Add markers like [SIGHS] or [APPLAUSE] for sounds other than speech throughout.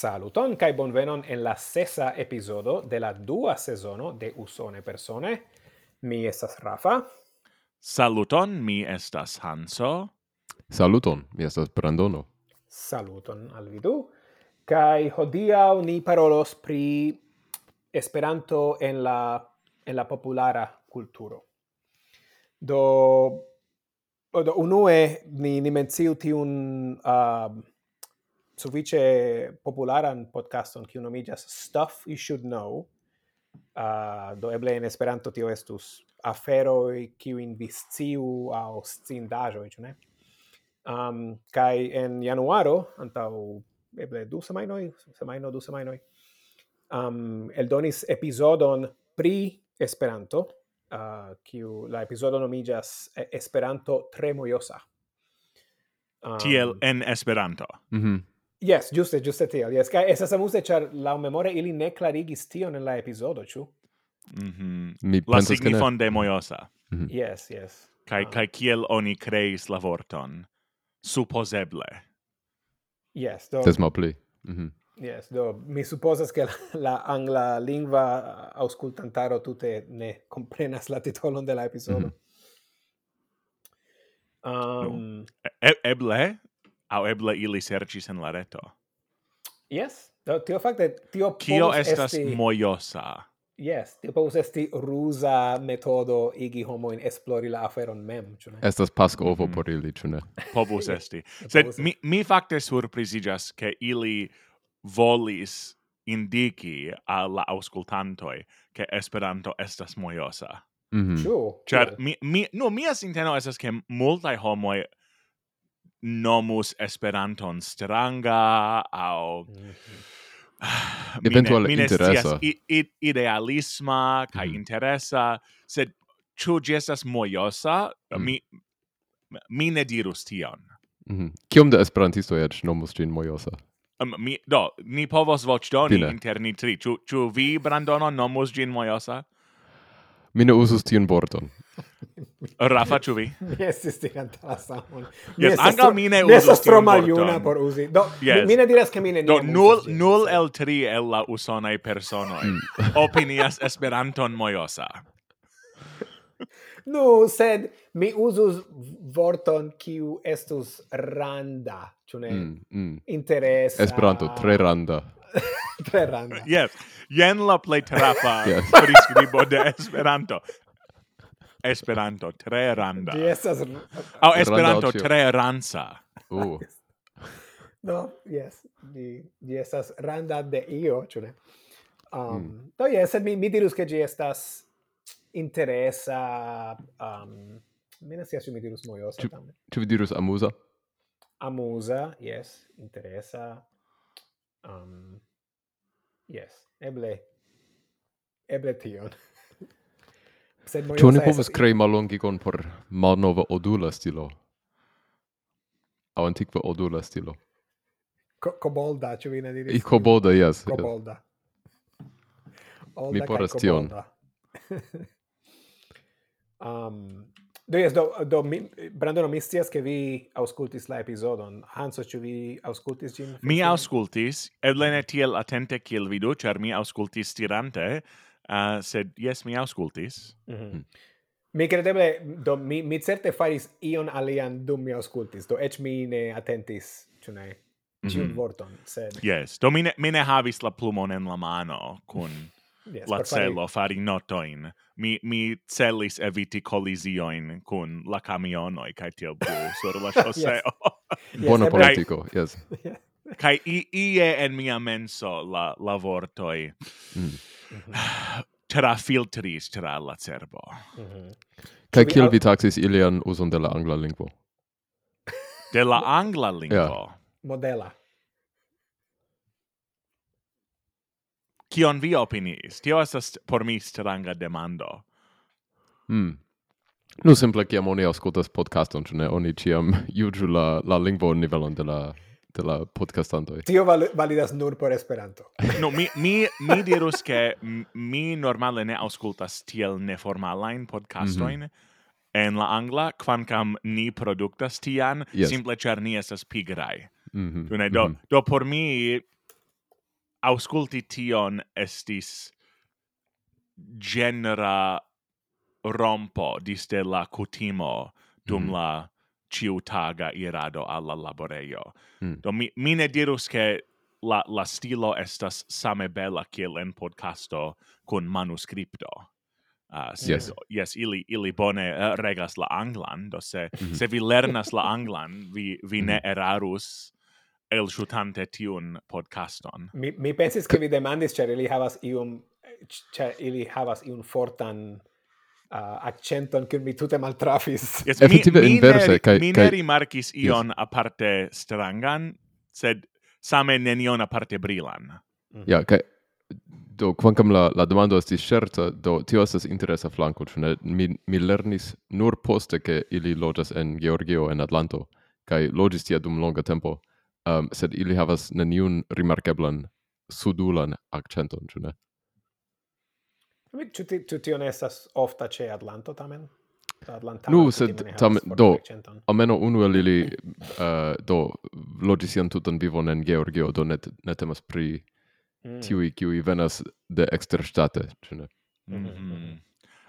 Saluton kai bonvenon en la sesa episodo de la dua sezono de Usone Persone. Mi estas Rafa. Saluton, mi estas Hanso. Saluton, mi estas Brandono. Saluton al vi du. Kai hodiaŭ ni parolos pri Esperanto en la en la populara kulturo. Do do unue ni ni menciu tiun uh, sufiĉe popularan podcaston kiu nomigas Stuff You Should Know. Uh, do eble en Esperanto tio estus afero kiu in visciu au sciindaĵoj, ĉu ne? Um, kai en januaro, antaŭ eble du semainoi, semajno, du semainoi, um, eldonis epizodon pri Esperanto, uh, kiu la epizodo nomigas Esperanto tre mojosa. Um, Tiel en Esperanto. Mm -hmm. Yes, giuste, giuste tio. Yes, kai esas amuse, char la memore ili ne clarigis tion en la episodo, Mhm. Mm. Mi la signifon de mojosa. Mm -hmm. Yes, yes. Kai, kai ah. kiel oni creis la vorton? Supposeble. Yes, do... Des pli. Mm. Yes, do mi supposas che la, la angla lingua auscultantaro tutte ne comprenas la titolon de la episodo. Mm -hmm. Um, no. e eble au eble ili sercis en la reto. Yes, do, tio facte, tio Kio estas esti... mojosa? Yes, tio povus esti rusa metodo igi homoin esplori la aferon mem, ĉu? Estas pasco ovo mm. por ili, ĉu? Povus esti. Sed mi, mi facte surpriziĝas che ili volis indiki al la auscultantoi che Esperanto estas mojosa. Mm -hmm. Ĉu? Mi mi no mia sinteno estas ke multai homoi nomus Esperanton stranga au [SIGHS] mm -hmm. eventual mine, interesa idealisma kai mm. interesa sed chu ĝi estas mojosa mm. mi mi ne dirus tion mm -hmm. kiom de esperantisto et nomus gen mojosa um, mi do ni povos voĉdoni inter ni tri chu chu vi Brandono nomus gen mojosa mi ne uzus tiun vorton Rafa, ĉu vi? Mi estis diranta la samon. Yes, ankaŭ mi ne uzus estas tro maljuna por uzi. Do, yes. mi, ne diras, ke mi ne Do, nul, nul el tri el la usonaj personoj mm. [LAUGHS] opinias Esperanton mojosa. Nu, sed mi uzus vorton kiu estus randa, ĉu ne? Mm, mm. Interesa. Esperanto, tre randa. [LAUGHS] tre randa. Yes. Jen la plej trafa yes. priskribo de Esperanto. Esperanto tre randa. Di estas Oh, Esperanto tre ransa. Uh. [LAUGHS] no, yes. Di, di estas randa de io, ĉu? Um, mm. do yes, mi mi dirus ke ĝi estas interesa um mi ne scias mi dirus mojosa tamen. Ĉu vi dirus amusa? Amusa, yes, interesa. Um, yes, eble eble tion. [LAUGHS] Sed mo Ĉu povas krei mallongigon por malnova odula stilo? au antikva odula stilo? Co cobolda, ĉu vi ne diris? I cobolda, yes. Cobolda. Yes. Mi poras tion. um, [LAUGHS] do yes, do, do mi, brandon mi scias che vi auscultis la episodon. Hanso, ĉu vi auscultis ĝin? Mi auscultis, eble ne tiel atente kiel vi do, ĉar mi auscultis tirante, uh, sed yes, mi auscultis. Mm -hmm. Mi credeble, do, mi, mi certe faris ion alian dum mi auscultis, do ec mi ne attentis, ciu ne, ciun mm -hmm. vorton, sed... Yes, do mi ne, mi ne havis la plumon en la mano, kun [LAUGHS] yes, la celo fari... fari notoin. Mi, mi celis eviti collisioin kun la camionoi, kai tiel blu, [LAUGHS] sur la choseo. yes. Bono yes, politico, yes. Kai i ie en mia menso la la vortoi. Mm. [SIGHS] Mhm tra filtris tra la cerbo. Mm -hmm. Kiel vi taxis ilian uson de la angla lingvo? [LAUGHS] De la angla lingvo? Yeah. Modela. Kion vi opinis? Tio estas por mi stranga demando. Mm. Nu simple kiam oni aŭskultas podcaston, ĉu ne, oni ĉiam juĝu la, la lingvo nivelon de la de la podcastantoj. Tio val validas nur por Esperanto. no, mi, mi, mi dirus ke mi normale ne aŭskultas tiel neformalajn podcastojn, mm -hmm en la angla, quancam ni productas tian, yes. simple cer ni esas pigrai. Mm -hmm. Do, mm -hmm. do por mi, ausculti tion estis genera rompo diste la cutimo dum mm -hmm. la ciutaga irado alla laboreio. Mm. Do mi, mi ne dirus che la, la stilo estas same bella kiel en podcasto con manuscripto. Uh, ah, so, yes. yes, ili, ili bone uh, regas la anglan, do se, mm -hmm. se vi lernas la anglan, vi, vi mm -hmm. ne mhm. erarus el shutante tiun podcaston. Mi, mi pensis che vi demandis, cer ili havas iun, cer eh, ili havas iun fortan uh, accenton che mi tutte maltrafis. [LAUGHS] Yes, Effektive inverse. Kai, mi ne rimarcis ion yes. aparte strangan, sed same nenion aparte brilan. Mm -hmm. Ja, kai, do, quancam la, la domando esti certa, do, tio estas interesa flanco, cune, mi, mi lernis nur poste che ili logas en Georgio en Atlanto, kai logis tia dum longa tempo, um, sed ili havas neniun rimarkeblan sudulan accenton, cune? Ĉu tio ti ne estas ofta ĉe Atlanto tamen? Nu, sed tamen, do, almeno unu el ili, uh, eh, do, loĝis sian tutan vivon en Georgio, do ne, ne temas pri mm. tiuj, kiuj venas de eksterŝtate, ĉu ne? Mhm. Mm-hmm. Mm -hmm.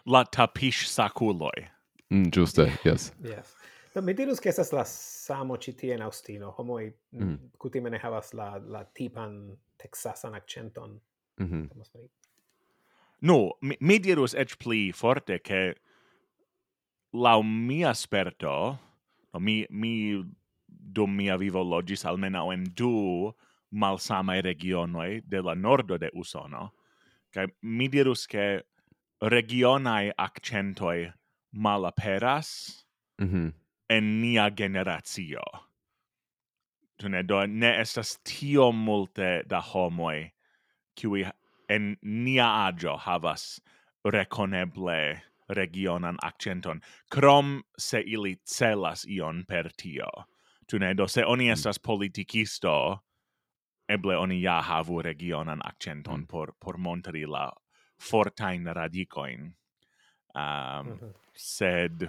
La tapiŝ sakuloj. Mm, giuste, yes. yes. No, mi dirus, che estas la samo ci tie en Austino, homoi mm. kutime ne havas la, la tipan texasan accenton. Mm -hmm. No, mi, mi dirus ec pli forte che lau mia sperto, no, mi, mi dum mia vivo logis almenau en du malsamae regionoi de la nordo de Usono, kai mi dirus che regionai accentoi malaperas mm -hmm. en nia generatio. Tune, do ne estas tio multe da homoi kiwi en nia agio havas reconeble regionan accenton, crom se ili celas ion per tio. Tu ne, do se oni mm. estas politicisto, eble oni ja havu regionan accenton mm. por, por montri la fortain radicoin. Um, mhm. sed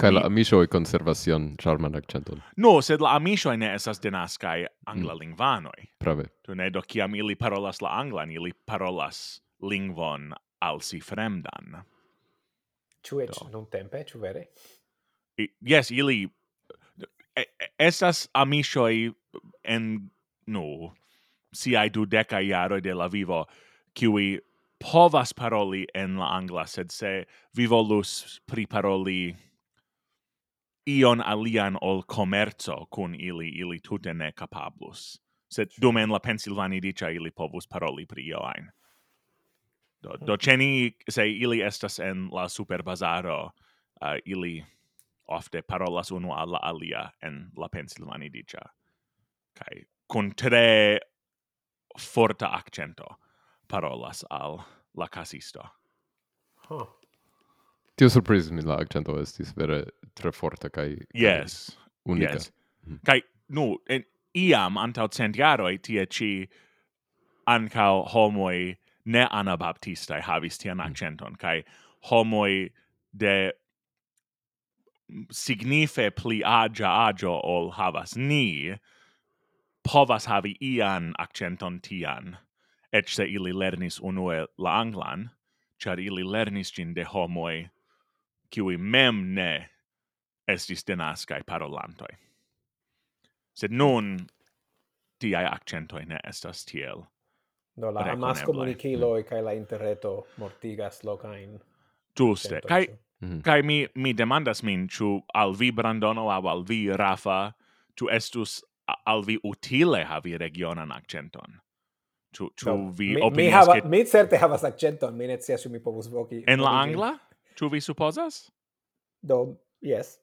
Kai la amisho e conservacion charman accenton. No, sed la amisho ne esas denaskaj anglalingvanoj. Mm. Prave. Tu ne do kiam ili parolas la anglan, ili parolas lingvon al si fremdan. Ĉu non tempe, ču vere? I, yes, ili e, estas amishoj en no du deca jaroj de la vivo, qui povas paroli en la angla, sed se vi volus priparoli ion alian ol commerzo kun ili ili tute ne capablus. Sed dum en la Pensilvani dicia ili povus paroli pri io ain. Do, do ceni, se ili estas en la superbazaro, uh, ili ofte parolas unu alla alia en la Pensilvani dicia. Kai kun tre forta accento parolas al la casisto. Huh. Tio surpriz mi la accento estis vere tre forta kai yes unica yes. Mm-hmm. Mm. kai nu en iam antau centiaroi tie ci ancau homoi ne anabaptistai havis tian mm. accenton, mm. kai homoi de signife pli agia agio ol havas ni, povas havi ian accenton tian, ec se ili lernis unue la anglan, char ili lernis gin de homoi, kiwi mem ne estis denascae parolantoi. Sed non tiai accentoi ne estas tiel Do, la amas comuniciloi mm. kai la interreto mortigas locain. Giuste. Kai, mm mi, mi demandas min, chu al vi Brandono au al vi Rafa, tu estus al vi utile havi regionan accenton? Ciu, ciu no, vi mi, opinias mi, hava, che... mi certe havas accenton, mi ne cias mi povus voci. En la angla? Ciu vi supposas? Do, yes.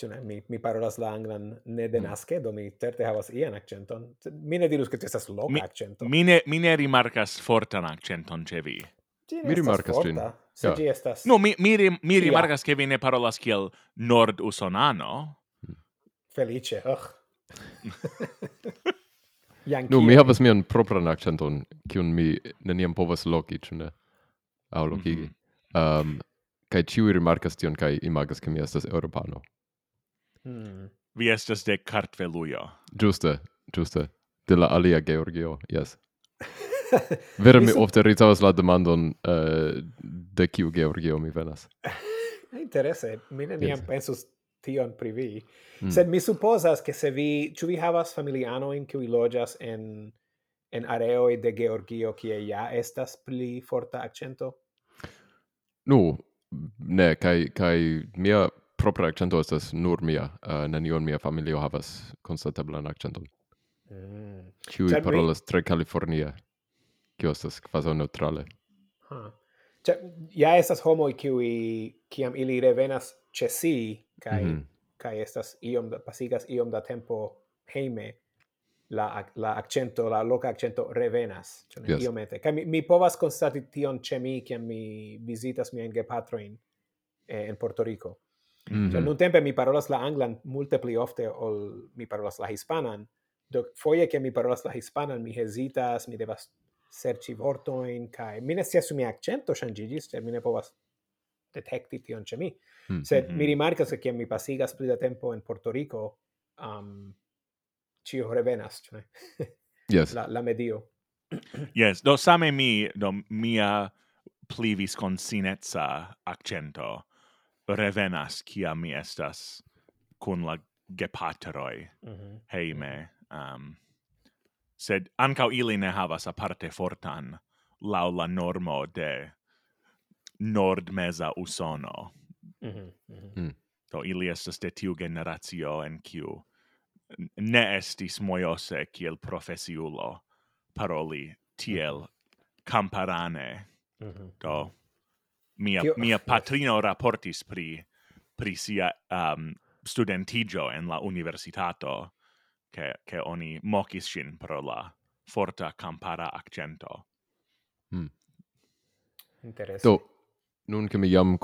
Ĉu ne, mi, mi parolas la anglan ne mm. do mi certe havas ian accenton. Mi ne dirus, ke tu estas loca mi, accento. Mi ne, mi ne rimarcas fortan accenton ce vi. Mi rimarcas ĝin. Se ĝi estas... No, mi, mi, mi rimarcas ke vi ne parolas kiel nord-usonano. Mm. Felice, ugh. [LAUGHS] Nu, mi havas mian propran accenton, kiun mi neniam povas loki, ĉu ne? Aŭ lokigi. Mm -hmm. um, kaj ĉiuj rimarkas tion kaj imagas, ke mi estas eŭropano. Mm. Vi estas de Kartvelujo. Juste, juste. De la alia Georgio, yes. [LAUGHS] Vere mi ofte ricevas la demandon uh, de kiu Georgio mi venas. [LAUGHS] Interesse, mi neniam yes. pensus tion pri vi. Mm. Sed mi supposas che se vi, ĉu vi havas familianojn kiu loĝas en en areoi de Georgio kie ja estas pli forta accento? Nu, ne, kai kai mia propria accento estas nur mia, uh, nenion mia familio havas konstatablan accenton. Mm. Eh. Ciui Char parolas mi... tre california, kio estas quasi neutrale. Huh. Cioè, ja estas homoj kiui kiam ili revenas ĉe si kaj mm -hmm. kaj estas iom da, pasigas iom da tempo hejme la la accento la loca accento revenas cioè yes. iomete kaj mi, mi povas konstati tion ĉe mi kiam mi vizitas miajn gepatrojn eh, en Portorico. Mm -hmm. So, mm-hmm. nun tempe mi parolas la anglan multe pli ofte ol mi parolas la hispanan, do foje ke mi parolas la hispanan mi hesitas, mi devas serci vortoin, kai mi ne scias mi accento shangigis, cioè mi ne povas detecti tion ce mi. Mm -hmm. Sed mi rimarcas che mi pasigas pli da tempo in Porto Rico, um, ci revenas, cioè, [LAUGHS] yes. la, la medio. yes, do same mi, do mia plivis con sinetsa accento revenas kia mi estas kun la gepatroj mm -hmm. heime um, sed ankaŭ ili ne havas aparte fortan laŭ la normo de nordmeza usono mm -hmm. Mm -hmm. do ili estas de tiu generatio en kiu ne estis mojose kiel profesiulo paroli tiel mhm. kamparane mhm. do mia Tio... mia [LAUGHS] patrino raportis pri pri sia um, studentigio en la universitato che che oni mocis shin pro la forta campara accento. Hmm. Interesante. Do Nun che mi jam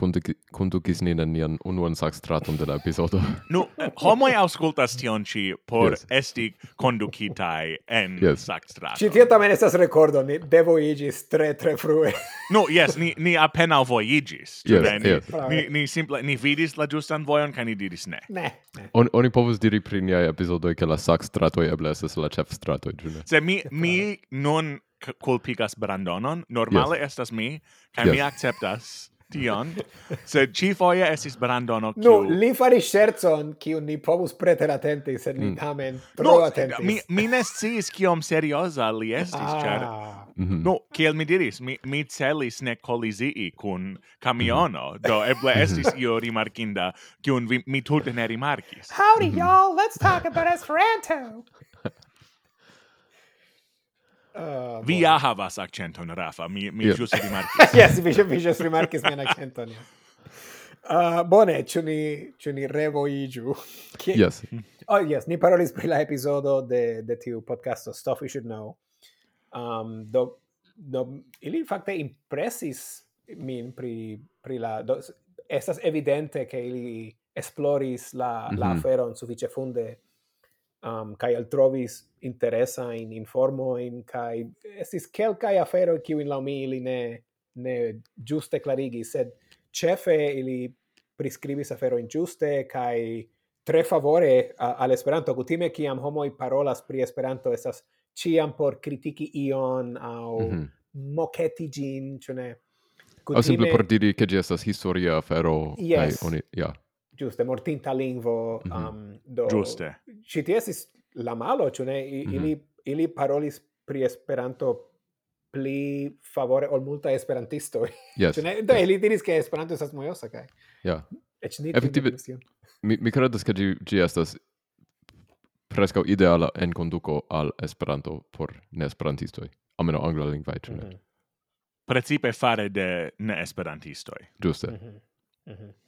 conducis nin en nian unuan sacstraton de la episodo. [LAUGHS] Nu, homoi auscultas tion ci por yes. esti conducitai en yes. sacstraton. Ci tio tamen estas recordo, ni devoigis tre, tre frue. [LAUGHS] nu, yes, ni, ni appena voigis. Yes. Ni, yes. Ni, ni, simple, ni vidis la justan voion, ca ni diris ne. Ne. On, oni povus diri pri niai episodoi che la sacstratoi eble estes la cefstratoi, giune. Se mi, mi non culpigas Brandonon, normale yes. estas mi, ca yes. mi acceptas tion, sed ci foie esis Brandono kiu... No, li faris scherzon, kiu ni povus preteratenti, sed ni mm. tamen tro no, atentis. Mi, mi ne sciis kiom seriosa li estis, ah. char... Mm -hmm. No, kiel mi diris, mi, mi celis ne colizii kun camiono, mm -hmm. do eble [LAUGHS] estis io rimarkinda, kiun vi, mi tute ne rimarkis. Howdy, mm -hmm. y'all, let's talk about Esperanto! Uh, Vi ja havas accenton, Rafa, mi, mi yeah. giusto rimarcis. [LAUGHS] yes, mi, mi giusto rimarcis mian accenton, yes. Uh, bone, ĉu ni ĉu ni revoiĝu? [LAUGHS] yes. Oh, yes, ni parolis pri la epizodo de de tiu podcasto Stuff We Should Know. Um, do do ili fakte impresis min pri pri la do, estas evidente che ili esploris la mm -hmm. la mhm. aferon sufiĉe funde um, kai al trovis interesa in informo in kai estis kelkai afero ki in la mi ne ne juste clarigi sed chefe ili prescribis afero ingiuste kai tre favore al Esperanto kutime ki am homo i parolas pri Esperanto esas ciam por kritiki ion au mm -hmm. moketi gin, ĉu? Kutime... Simple por diri ke estas historia afero yes. kai oni ja giuste mortinta lingvo um, mm -hmm. do giuste ci tiesis la malo cioè ne I, mm -hmm. ili ili parolis pri esperanto pli favore ol multa esperantisto yes. cioè ne do yes. ili diris che esperanto estas mojosa kai ja yeah. effektive mi mi credo ke gi ĝi estas presco ideala en conduco al esperanto por neesperantistoj almeno angla lingua cioè mm -hmm. precipe fare de ne esperantistoi giuste mm -hmm. Mm -hmm.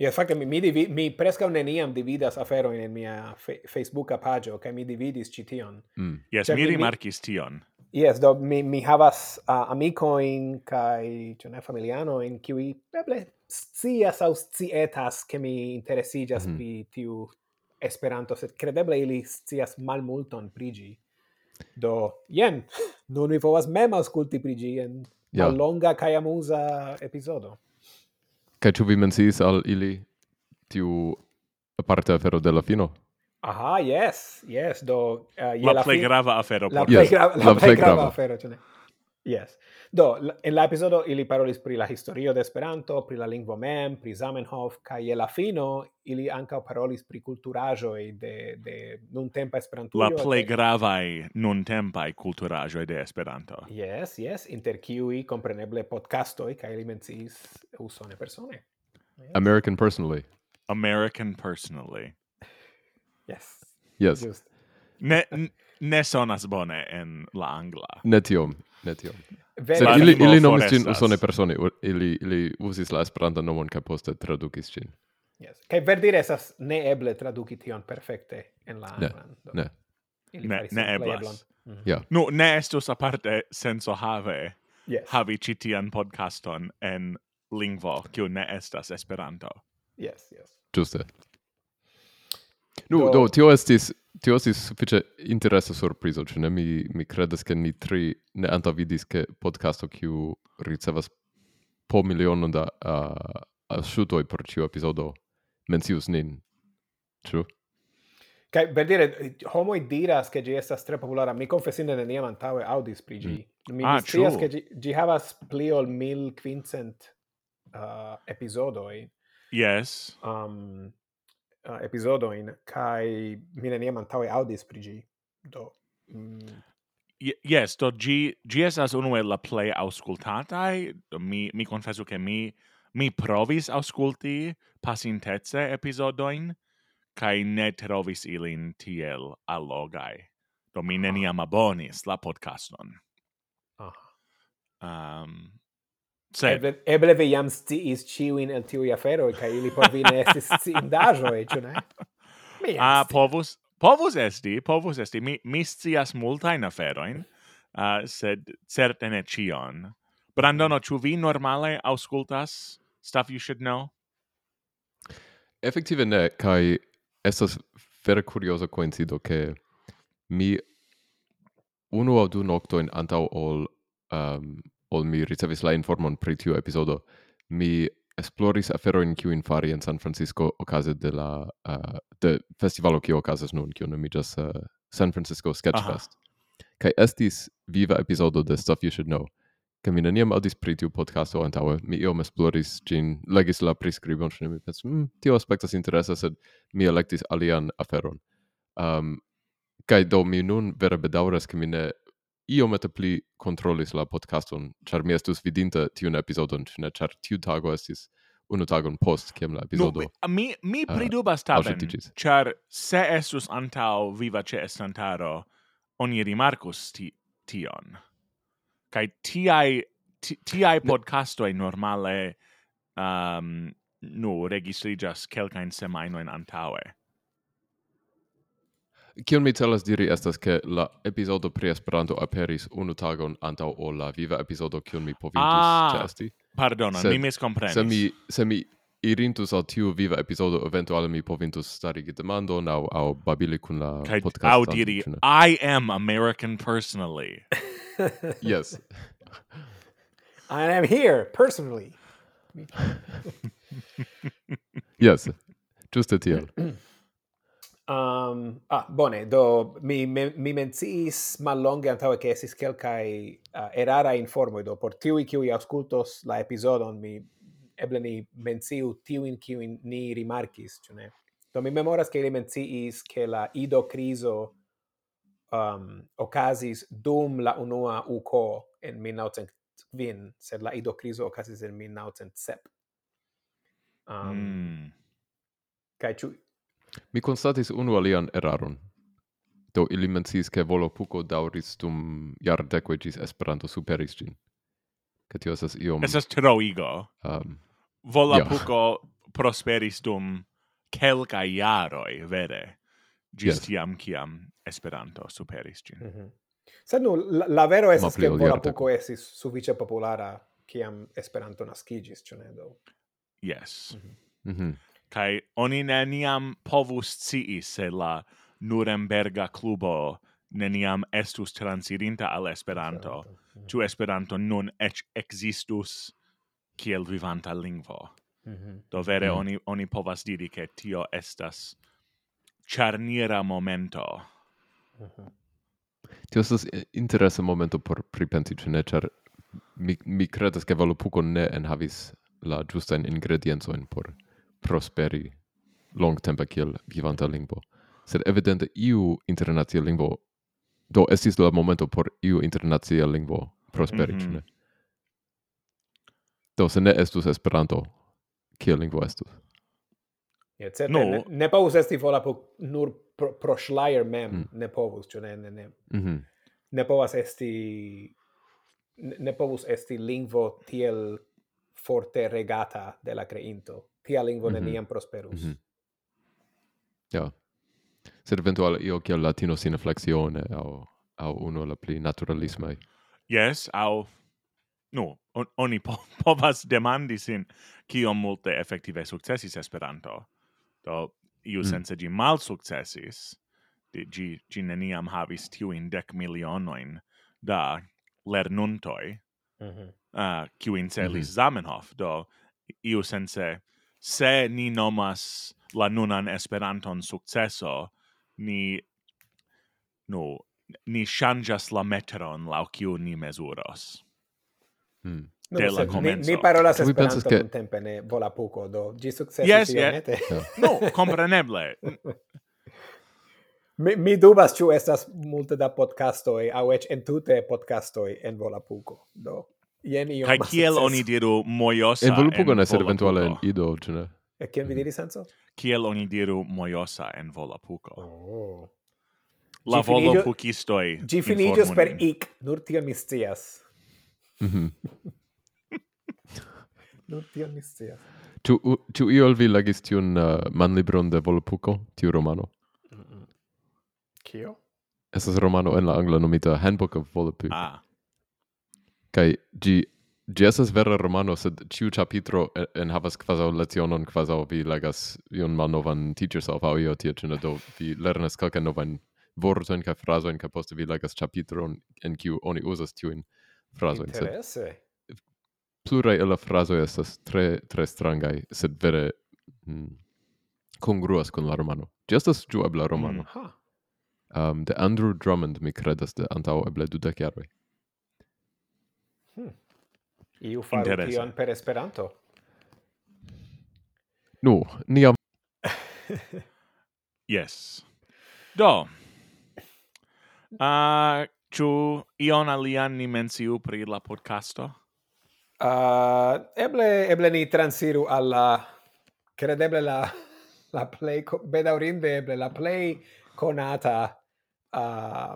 Ja, fakte mi mi, divi, mi preskaŭ neniam dividas afero in mia fe, Facebooka pagio, kaj mi dividis ĉi tion. Mm. Yes, mi rimarkis tion. Yes, do mi mi havas uh, amikojn kaj ĉu familiano in kiuj eble scias aŭ scietas ke mi interesiĝas mm. pri tiu Esperanto, sed kredeble ili scias malmulton pri ĝi. Do, jen, nun mi povas mem aŭskulti pri ĝi en yeah. Mallonga kaj amuza epizodo. Kaj ĉu vi menciis al ili tiu aparta afero de la fino? Aha, yes, yes, do... Uh, la la plej grava afero. La plej grava afero, ĉu ne? Yes. Do, in en la episodio ili parolis pri la historio de Esperanto, pri la lingvo mem, pri Zamenhof, kaj je la fino ili ankaŭ parolis pri kulturaĵoj de, de nuntempa Esperantujo. La plej gravaj nuntempaj kulturaĵoj de Esperanto. Yes, yes, inter kiuj kompreneble podcastoj kaj ili menciis usone persone. Yes. American Personally. American Personally. Yes. Yes. Just. Ne, ne sonas bone en la angla. Ne tiom, ne tiom. Se ili, ili nomis ĝin usone persone, ili, ili usis la esperanta nomon kaj poste tradukis ĝin. Yes. Kaj verdire ne eble traduki tion perfekte en la anglan. Ne, ne. Ne, ne eblas. Mm -hmm. yeah. Nu, ne estus aparte senso have yes. havi citian podcaston en lingvo kiu ne estas Esperanto. Yes, yes. Ĝuste. Nu, do, do tio estis tio estis sufiĉe interesa surprizo, ĉu ne? Mi, mi kredas, ke ni tri ne antaŭvidis, ke podcasto, kiu ricevas po miliono da uh, asciutoi por ĉiu episodo mencius nin. Ĉu? Kai per dire homo diras che gi estas tre populara. Mi confessine ne niam antaŭe audis pri gi. Mm. Mi ah, scias che gi, gi havas pli ol 1500 uh, episodoi. Yes. Um, uh, episodoin, kai mi ne antaŭe aŭdis pri gi Do mm. Yes, do gi gi estas unu el la play aŭskultataj. Mi mi confesso che mi mi provis ausculti pasintece episodoin kai ne trovis ilin tiel allogai. Do mi neniam abonis la podcaston. Ah. Um, Eble, eble vi jam sciis ciuin el tiui aferoi, ca ili por vi ne estis [LAUGHS] sciindajoi, ciu ne? Ah, povus, povus esti, povus esti. Mi, mi scias multain aferoin, uh, ah, sed certe ne cion. Brandono, ciu mm. vi normale auscultas stuff you should know? Effective ne, kai estas vera curiosa coincido che mi unu au du noctoin antau ol um, ol mi ricevis la informon pri tiu episodo, mi esploris aferoin kiu in fari en San Francisco okaze de la uh, de festivalo kiu okazas nun, kiu nomiĝas uh, San Francisco Sketch Fest. Kaj estis viva epizodo de Stuff You Should Know. Kaj mi neniam aŭdis pri tiu podcasto antaŭe, mi iom esploris ĝin, legis la priskribon, ĉar mi pensis, mm, tio aspektas interesa, sed mi elektis alian aferon. Um, kaj do mi nun vere bedaŭras, ke mi ne io iomete pli controllis la podcaston, char mi estus vidinta tiun episodon, ne, char tiu tago estis unu tagon post kiam la episodo. No, mi mi eh, pridubas uh, char se estus antau viva ce estantaro, oni rimarcus ti, tion. Kai tiai tiai podcastoi normale um, nu registrigas kelkain semainoin antaue. Kion mi celas diri estas ke la epizodo pri Esperanto aperis unu tagon antaŭ ol la viva epizodo kiun mi povintus ah, ĉeesti. Pardon, mi miskomprenis. Se mi se mi irintus al tiu viva epizodo eventuale mi povintus starigi demandon aŭ aŭ babili kun la Kaj, podcast. Aŭ diri I am American personally. [LAUGHS] yes. I am here personally. [LAUGHS] yes. Juste tiel. [CLEARS THROAT] Um, ah, bone, do mi, mi, mi menciis mallonge antaue che esis quelcae uh, ah, erara informoi, do por tiui kiuj auscultos la episodon, mi eble ni menciu tiuin kiujn ni rimarcis, cune. Do mi memoras che li menciis che la ido criso um, ocasis dum la unua uco en 1905, sed la ido criso ocasis en 1907. Um, mm. Kaj ĉu Mi constatis unu alian eraron. Do ili mencis che volo puco dauris dum jardekoj gis Esperanto superis gin. Ke tio esas iom... Estas troigo. Um, volo yeah. puco prosperis dum kelkaj iaroi, vere. gis yes. tiam ciam Esperanto superis gin. Mm -hmm. Sed nu, la, la vero estas ke Volapuko esis sufiĉe populara kiam Esperanto nascigis, ĉu do? Yes. Mm -hmm. Mm -hmm kai oni neniam povus cii se la Nuremberga klubo neniam estus transirinta al Esperanto, Tu mhm. Esperanto nun ec existus kiel vivanta lingvo. Mm -hmm. Do vere mm -hmm. oni, oni povas diri che tio estas charnira momento. Mm -hmm. Tio estas interesa momento por pripensi, ĉu ne, ĉar mi, mi credas che Valopuco ne enhavis la giustain ingredienzoin por prosperi longtempe kiel vivanta lingvo. Sed evidente iu internacia lingvo do estis la momento por iu internacia lingvo prosperi, mm -hmm. ne? Do se ne estus Esperanto, kiel lingvo estus? Ja, yeah, certe, no. ne, ne povus esti vola po, nur pro, pro Schleier mem, mm. ne povus, cio ne, ne, ne. Mm -hmm. ne povas esti ne, ne povus esti lingvo tiel forte regata de la creinto tia lingvo mm -hmm. neniam prosperus. Mm -hmm. Ja. Sed eventuale io che latino sine flexione au au uno la pli naturalismai. Yes, au no, on, oni po, [LAUGHS] povas demandi sin kiom multe effektive successis Esperanto. Do iu mm. sense gi mal di gi, gi neniam havis tiuin dec milionoin da lernuntoi, mm -hmm. uh, celis mm -hmm. Zamenhof, do iu sense se ni nomas la nunan Esperanton successo, ni no ni changas la metron lau kiu ni mesuros. Hmm. De no, la comenzo. Ni, ni parolas Esperanton ke... tempe ne vola poco, do gi successi yes. Yes. Yeah. no, compreneble. [LAUGHS] mi, mi dubas ĉu estas multe da podcastoj aŭ eĉ entute podcastoj en Volapuko. do Jen io. Kai kiel oni diru [LAUGHS] mojosa Envolupugon en essere eventuale in ido, ĉu ne? E kiel vi diris, senso? Kiel oni diru mojosa en volapuko. Oh. La volopucistoi Ĝi finiĝos per ik, nur tion mi scias. Mhm. [LAUGHS] nur tion mi scias. Tu, tu io vi legis tiun uh, manlibron de Volapuko, tiu romano? Mhm. Kio? Estas romano en la angla nomita Handbook of Volapük. Ah. Kai gi gi estas vera romano, sed ciu chapitro en havas quasi lecionon, quasi vi legas iun malnovan teachers of au io tia cina, do vi lernas calca novan vortoin ca frasoin, ca poste vi legas chapitron en ciu oni usas tiuin frasoin. Interesse! Sed, plurai illa frasoi estas tre, tre strangai, sed vere mm, congruas con la romano. Gi estas giuebla romano. Mm-hmm. Mm, ha. um, de Andrew Drummond, mi credas, de antau eble dudec jaroi. Hmm. Iu faru tion per Esperanto. Nu, niam... [LAUGHS] yes. Do. Ah, uh, Ču ion alian ni menciu pri la podcasto? Uh, eble, eble ni transiru alla, credeble la, la [LAUGHS] play, bedaurinde eble, la play conata uh, ah,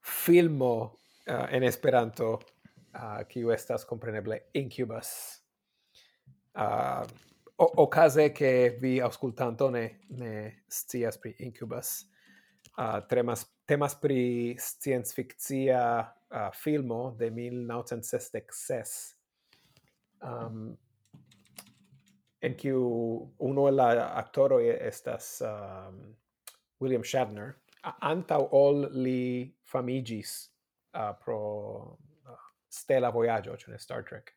filmo uh, en Esperanto uh, kiu estas compreneble Incubus. Uh, ocase che vi auscultanto ne, ne scias pri Incubus, uh, temas temas pri science-fictia uh, filmo de 1966, um, en kiu uno el actoro estas um, William Shatner, antau ol li famigis uh, pro Stella Voyaggio, cioè Star Trek.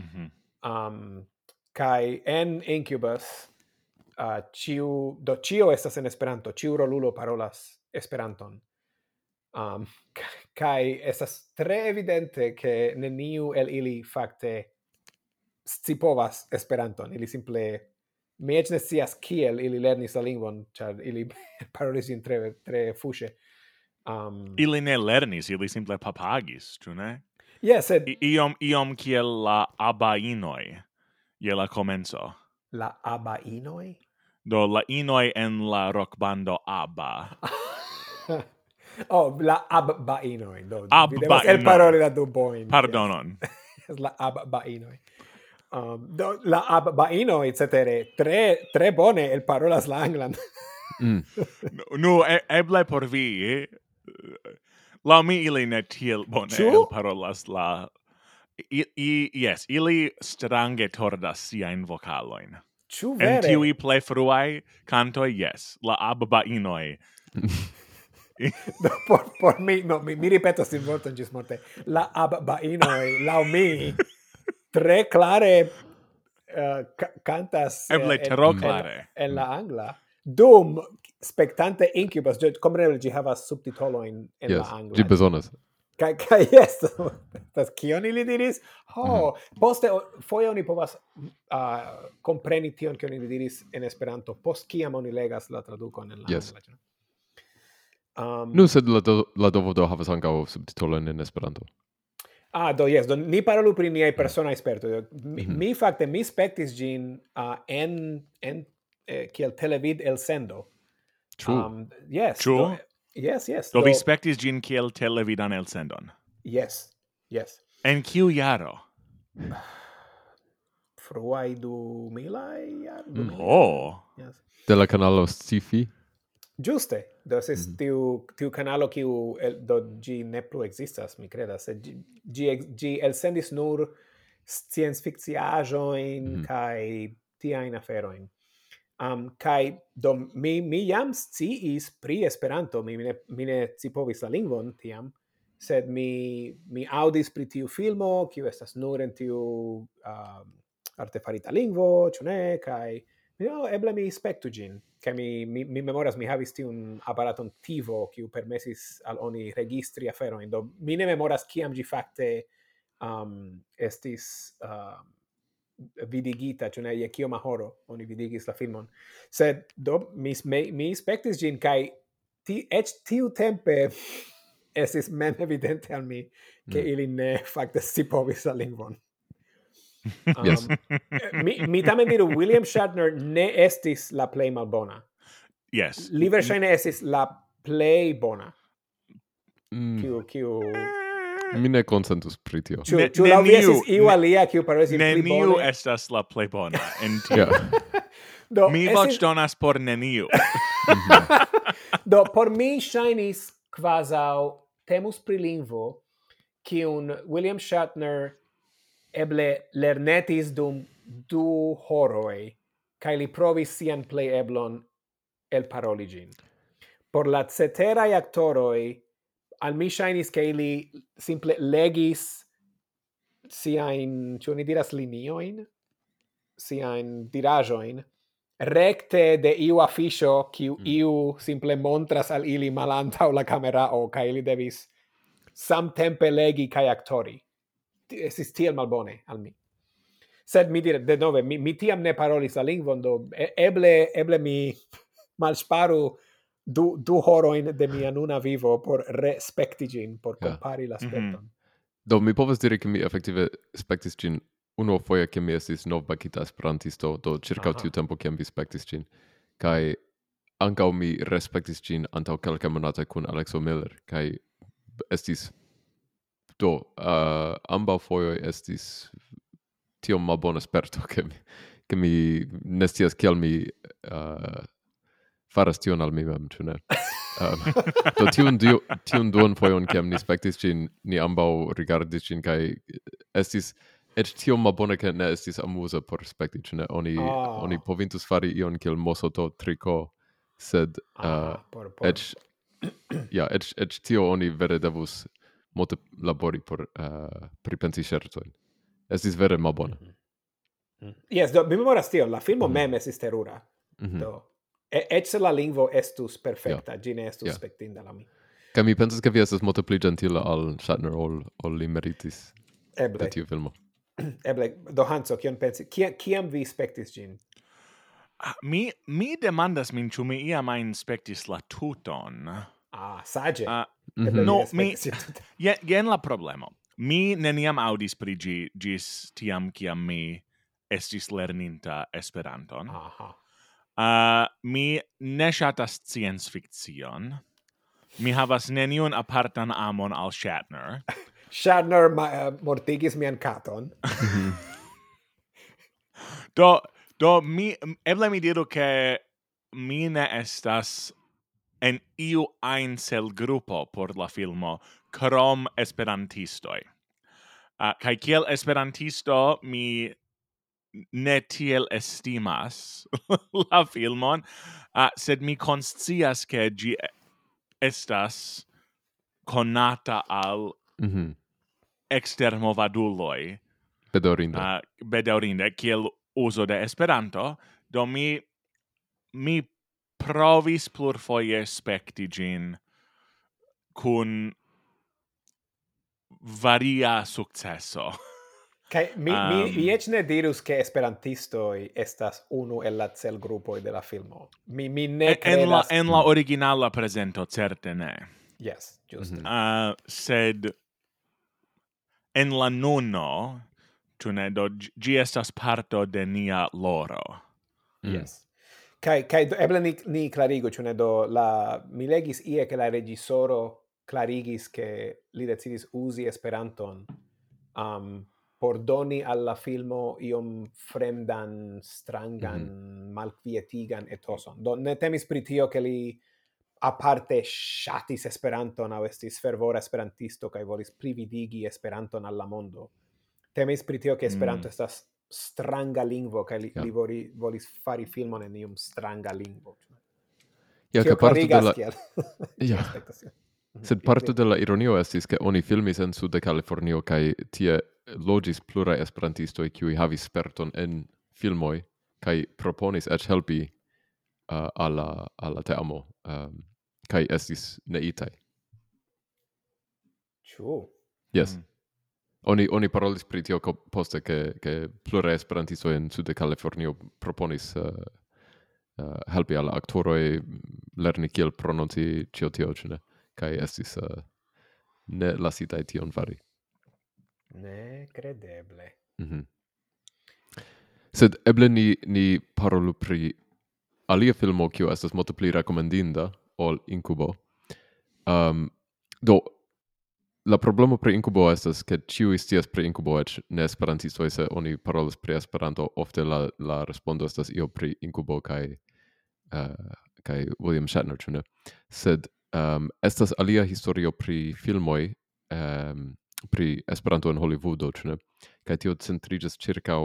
Mm-hmm. Um, kai en Incubus uh, ciu, do cio estas en Esperanto, ciu rolulo parolas Esperanton. [LAUGHS] Um, kai estas tre evidente che neniu el ili fakte scipovas Esperanton, ili simple mi eĉ ne scias kiel ili lernis la lingvon, ĉar ili [LAUGHS] parolis ĝin tre tre fuŝe. Um, ili ne lernis, ili simple papagis, ĉu ne? Yes, sed... I iom, iom kiel la abainoi, je la comenzo. La abainoi? Do, la inoi en la rock bando ABBA. [LAUGHS] oh, la abbainoi. Do, abbainoi. El parole la du point. Pardonon. [LAUGHS] Yes. la abbainoi. Um, do, la abbainoi, etc. Tre, tre bone el parolas la anglan. mm. [LAUGHS] nu, no, e, eble por vi, eh, la mi ili ne tiel bone Ĉu? parolas la I, i, yes, ili strange tordas siain vocaloin. Ĉu vere? En tiui plej fruai cantoi, yes, la abbainoi. no, [LAUGHS] por, por mi, no, mi, mi ripeto in vorton gis morte. La abbainoi, lau mi, tre clare uh, eh, cantas... Eble eh, tro clare. En, en la angla. Dum, spectante incubus gi compreneble gi havas subtitolo in in yes, la angla gi bezonas Kai kai [LAUGHS] yes das kion ili diris ho oh, mm. poste foi oni povas uh, compreni tion kion ili diris en esperanto post kiam oni legas la tradukon en la yes. angla? Um, nu, sed la, do, la dovodo havas ankaŭ subtitolon en Esperanto. Ah, do yes, do ni parolu pri niaj mhm. persona esperto. Mi, mm -hmm. mi fakte mi spektis gin uh, en en eh, kiel televid el sendo. True. Um, yes. True. Do, yes, yes. Do, do respectis gin kiel televidan elsendon? Yes, yes. En kiu jaro? [SIGHS] Fruai du milai? Mm. Oh! Yes. De la canalo Sci-Fi? Giuste. Do ses mm -hmm. tiu, tiu canalo kiu el, do gi ne plu existas, mi credas. Gi, gi, gi elsendis nur science fictiajoin mhm. mm -hmm. kai tiain aferoin um, kai do mi mi jam sciis pri Esperanto mi ne mi ne scipovis la lingvon tiam sed mi mi audis pri tiu filmo kiu estas nur en tiu um, artefarita lingvo ĉu ne? Kai mi no, eble mi spektu ĝin kaj mi, mi mi memoras mi havis tiun aparaton tivo kiu permesis al oni registri afero do mi ne memoras kiam ĝi fakte um, estis uh, vidigita, cioè ne je kioma horo oni vidigis la filmon. Sed do mi mi, mi spectis gin kai ti eĉ tiu tempe [LAUGHS] estis men evidente al mi che mm. ili ne [LAUGHS] facta si povis la lingvon. [LAUGHS] Um, yes. Eh, mi, mi tamen diru, William Shatner ne estis la play malbona. Yes. Li verŝajne estis la play bona. Mm. Kiu, kiu... Eh. Mi ne consentus pri tio. Ĉu ĉu la vi estis iu alia kiu parolis pli bone? Neniu estas la plej bona en [LAUGHS] tio. Do, mi voĉ donas por neniu. [LAUGHS] Do por mi ŝajnis kvazaŭ temus pri lingvo kiun William Shatner eble lernetis dum du horoi kaj li provis sian plej eblon el paroli ĝin. Por la ceteraj aktoroj al mi shinis che ili simple legis sia in cioni diras linioin? Sia in dirajoin recte de iu afisho ki mm. iu simple montras al ili malanta o la camera o ca ili devis samtempe legi kai actori esis tiel malbone al mi. Sed mi dire de nove mi, mi tiam ne parolis la lingvon do eble eble mi [LAUGHS] malsparu du du horoin de mia nuna vivo por respecti gin, por compari yeah. la mhm. aspetton. Mm -hmm. Do mi povas dire che mi effettive spectis gin uno foia che mi estis nov bakita esperantisto, do circa tiu tempo che mi spectis gin. Kai ancau mi respectis gin antau calca monata kun Alexo Miller, kai estis do uh, amba foioi estis tiom malbona sperto [LAUGHS] che mi, che mi nestias kiel mi uh, faras tion al mi mem, ĉu ne? um, do tiun, dio, tiun duan fojon, kiam ni spektis ĝin, ni ambaŭ rigardis ĝin kaj estis eĉ tiom malbone ke ne estis amuza por spekti, ĉu ne? Oni, oh. oni povintus fari ion kiel mosoto triko, sed ah, uh, por, por. ja, eĉ, eĉ tio oni vere devus multe labori por uh, pripensi ŝercojn. Estis vere malbone. Mm -hmm. Yes, do mi memoras tio, la filmo mm -hmm. mem estis terura. Mm -hmm. Do E et se la lingvo estus perfecta, yeah. gine estus yeah. spectinda la mi. Ca mi pensas che vi estes multe pli gentila al Shatner ol, ol li meritis Eble. de tiu filmo. [CLEARS THROAT] Eble, do Hanso, kion pensi? kiam ciam vi spectis gin? Ah, mi, mi demandas min, ciu mi ia main spectis la tuton. Ah, sage. Uh, mm -hmm. No, mi... Jen, gen la [LAUGHS] problema Mi neniam audis pri gi, gis tiam kiam mi estis lerninta Esperanton. Aha. Uh, mi ne shatas science fiction. Mi havas neniun apartan amon al Shatner. [LAUGHS] Shatner ma, uh, mortigis mian katon. [LAUGHS] do, do mi, eble mi diru ke mi ne estas en iu ein cel grupo por la filmo krom esperantistoi. Uh, ah, kaj kiel esperantisto mi ne tiel estimas [LAUGHS] la filmon, uh, sed mi conscias che gi estas conata al mm -hmm. extermovaduloi. Bedaurinde. Uh, bedaurinde, kiel uso de Esperanto, do mi, mi provis plurfoje specti gin cun varia successo. [LAUGHS] Kai mi um, mi mi ech ne dirus ke esperantisto estas unu el la celgrupoj de la filmo. Mi mi ne credas... en la en la originala prezento certe ne. Yes, just. Mm -hmm. uh, sed en la nono tu ne do gi estas parto de nia loro. Mm. Yes. Kai kai eble ni ni clarigo tu ne do la mi legis ie ke la regisoro clarigis che li decidis usi Esperanton um, por doni alla filmo iom fremdan, strangan, mm -hmm. malkvietigan etoson. Do ne temis pri tio che li aparte shatis Esperanton au estis fervora esperantisto kai volis prividigi Esperanton alla mondo. Temis pri tio che Esperanto mm. estas stranga lingvo kai li, yeah. li voli, volis fari filmon en iom stranga lingvo. Ja, che parto de la... [LAUGHS] ja. [LAUGHS] Sed mm-hmm. parto de la ironio estis che oni filmis en sud de Californio kai tie logis plura esperantisto e qui havis sperton en filmoi kai proponis et helpi uh, alla alla teamo um, kai estis neitai chu Yes. Mm. Oni oni parolis pri tio poste ke ke plura esperantisto en sude california proponis uh, uh, helpi al aktoroj mm, lerni kiel prononci ĉio tio ĉu kai estis uh, ne lasitaj tion fari. Ne credeble. Mhm. Mm Sed eble ni, ni parolu pri alia filmo kiu estas multe pli rekomendinda ol Incubo. Um, do, la problemo pri Incubo estas ke ĉiuj scias pri Incubo eĉ ne esperantisto se oni parolas pri Esperanto ofte la la respondo estas io pri Incubo kaj uh, kaj William Shatner ĉu ne. Sed um, estas alia historio pri filmoj um, pri Esperanto en Hollywoodo, ĉu ne? Kaj tio centriĝas ĉirkaŭ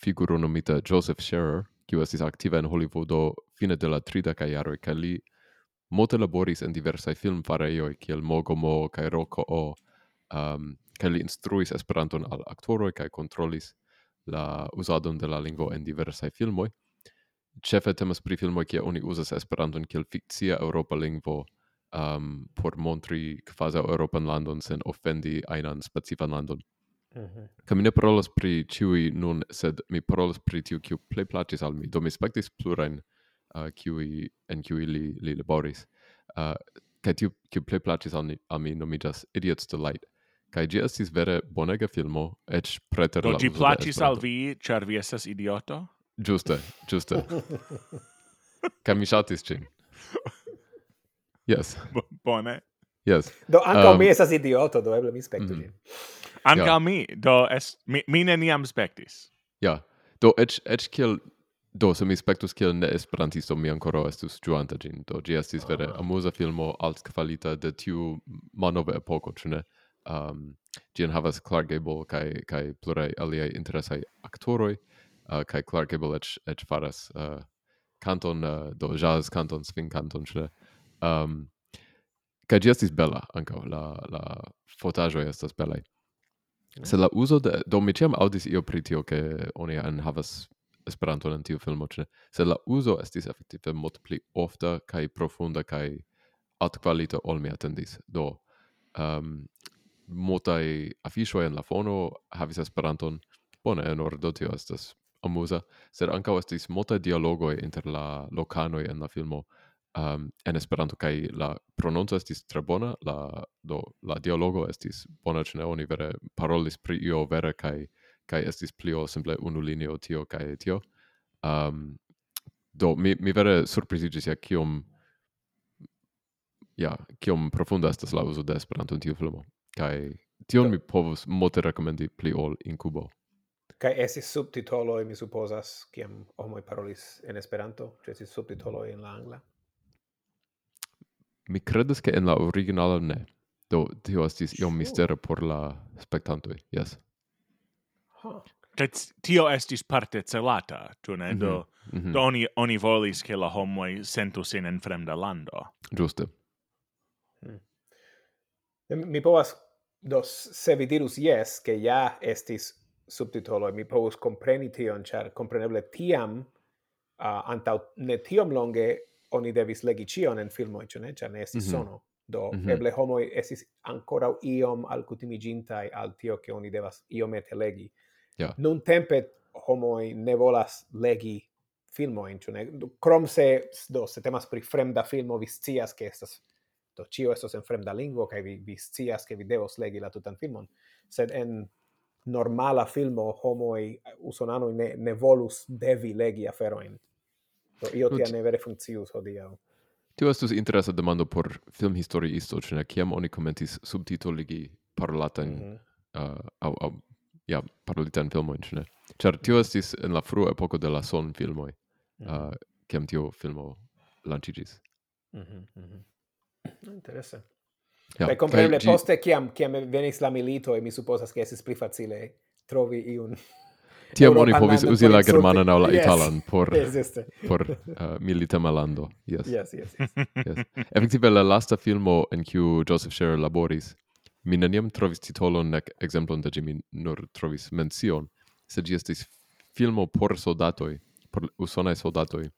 figuro nomita Joseph Scherer, kiu estis aktiva en Hollywoodo fine de la 30-kaj jaroj kaj li multe laboris en diversaj filmfarejoj kiel Mogomo kaj Rokoo, um, ehm, kaj li instruis Esperanton al aktoroj kaj kontrolis la uzadon de la lingvo en diversaj filmoj. Ĉefe temas pri filmoj kie oni uzas Esperanton kiel fikcia eŭropa lingvo um, por montri kvazaŭ Eŭropan landon sen ofendi ajnan specifan landon. Mm -hmm. Mi ne parolas pri ĉiuj nun, sed mi parolas pri tiu, kiu plej plaĉis al mi. Do mi spektis plurajn uh, kiuj, en kiuj li, li laboris. Uh, kaj tiu, kiu plej plaĉis al, al mi nomiĝas Idiot's Delight. Kaj ĝi estis vere bonega filmo, eĉ preter la... Do ĝi plaĉis al vi, ĉar vi estas idioto? Ĝuste, ĝuste. [LAUGHS] Ca mi shatis cin. [LAUGHS] Yes. [LAUGHS] Bone. Yes. Do ankaŭ um, mi esas idioto, do eble mi spektu. Mm -hmm. Ankaŭ yeah. mi, do es mi, mi neniam spektis. Ja. Yeah. Do eĉ eĉ kiel do se mi spektus kiel ne esperantisto mi ankoraŭ estus ĝuanta ĝin. Do ĝi estis vere oh. amuza filmo altkvalita de tiu malnova epoko, ĉu ne? Um, ĝi enhavas Clark Gable kaj kaj pluraj aliaj interesaj aktoroj uh, kaj Clark Gable eĉ eĉ faras uh, canton uh, do jazz canton swing canton ĉu ne? um, ca ĝi bella bela la la fotajo estas bella Se la uso de do mi chem audis io pri tio ke oni enhavas esperanto en tiu filmo ĉe. Se la uso estis efektive multe pli ofta kaj profunda kaj altkvalita ol mi atendis. Do ehm, um, multaj afisho en la fono havis Esperanton. Bone, en ordo tio estas amusa sed ankaŭ estis multaj dialogoj inter la lokanoj en la filmo um, en Esperanto kaj la prononco estis tre bona la do la dialogo estis bona ĉu ne oni vere parolis pri io vere kaj kaj estis plio simple unu linio tio kaj tio. Um, do mi mi vere surpriziĝis ja kiom ja kiom profunda estas la uzo de Esperanto en tiu filmo. Kaj tion mi povus multe rekomendi pli ol in Kubo Kai esis subtitolo mi supposas, kiam homo parolis en Esperanto, ĉu esis subtitolo en la angla? Mi credas ke en la originala ne. Do tio estis iom mistero por la spektantoj. Yes. Huh. tio estis parte celata, tu ne? Do, mm -hmm. do oni, oni volis che la homoi sentus in en fremda lando. Giuste. Hmm. Mi povas, do, se vi dirus yes, che ja estis subtitolo, mi povus compreni tion, char compreneble tiam, uh, antau ne tiom longe oni devis legi cion en filmoi, cio ne? Cia ne esis mm -hmm. sono. Do, mm -hmm. eble homoi esis ancora iom alcutimigintai al tio che oni devas iomete legi. Yeah. Non tempe homoi ne volas legi filmoin, cio ne? Crom se, do, se temas pri fremda filmo, vi scias che estas do cio estos en fremda lingvo kaj vi vi scias ke vi devos legi la tutan filmon sed en normala filmo homoj usonanoj ne ne volus devi legi aferojn Do io ti ne vere funkcius hodiaŭ. Tio estus interesa demando por filmhistoriisto, ĉu ne kiam oni komentis subtitoligi parolatan mm -hmm. uh, au, au ja parolitan filmojn, ĉu ne? Ĉar tio estis en la frua epoko de la son filmoj, mm -hmm. uh, kiam tio filmo lanĉiĝis. Mm -hmm, mm -hmm. [CLEARS THROAT] Interese. Ja, Kaj kompreneble poste kiam kiam venis la milito e mi supposas ke estis pli facile trovi iun [LAUGHS] Tiam oni povis uzi la germanan aŭ la italan por por uh, milita malando. Yes. Yes, yes. yes. [LAUGHS] yes. Effektive la lasta filmo en kiu Joseph Scherer laboris, mi neniam trovis titolon nek ekzemplon de ĝi, mi nur trovis mencion, sed ĝi estis filmo por soldatoj, por usonaj soldatoj,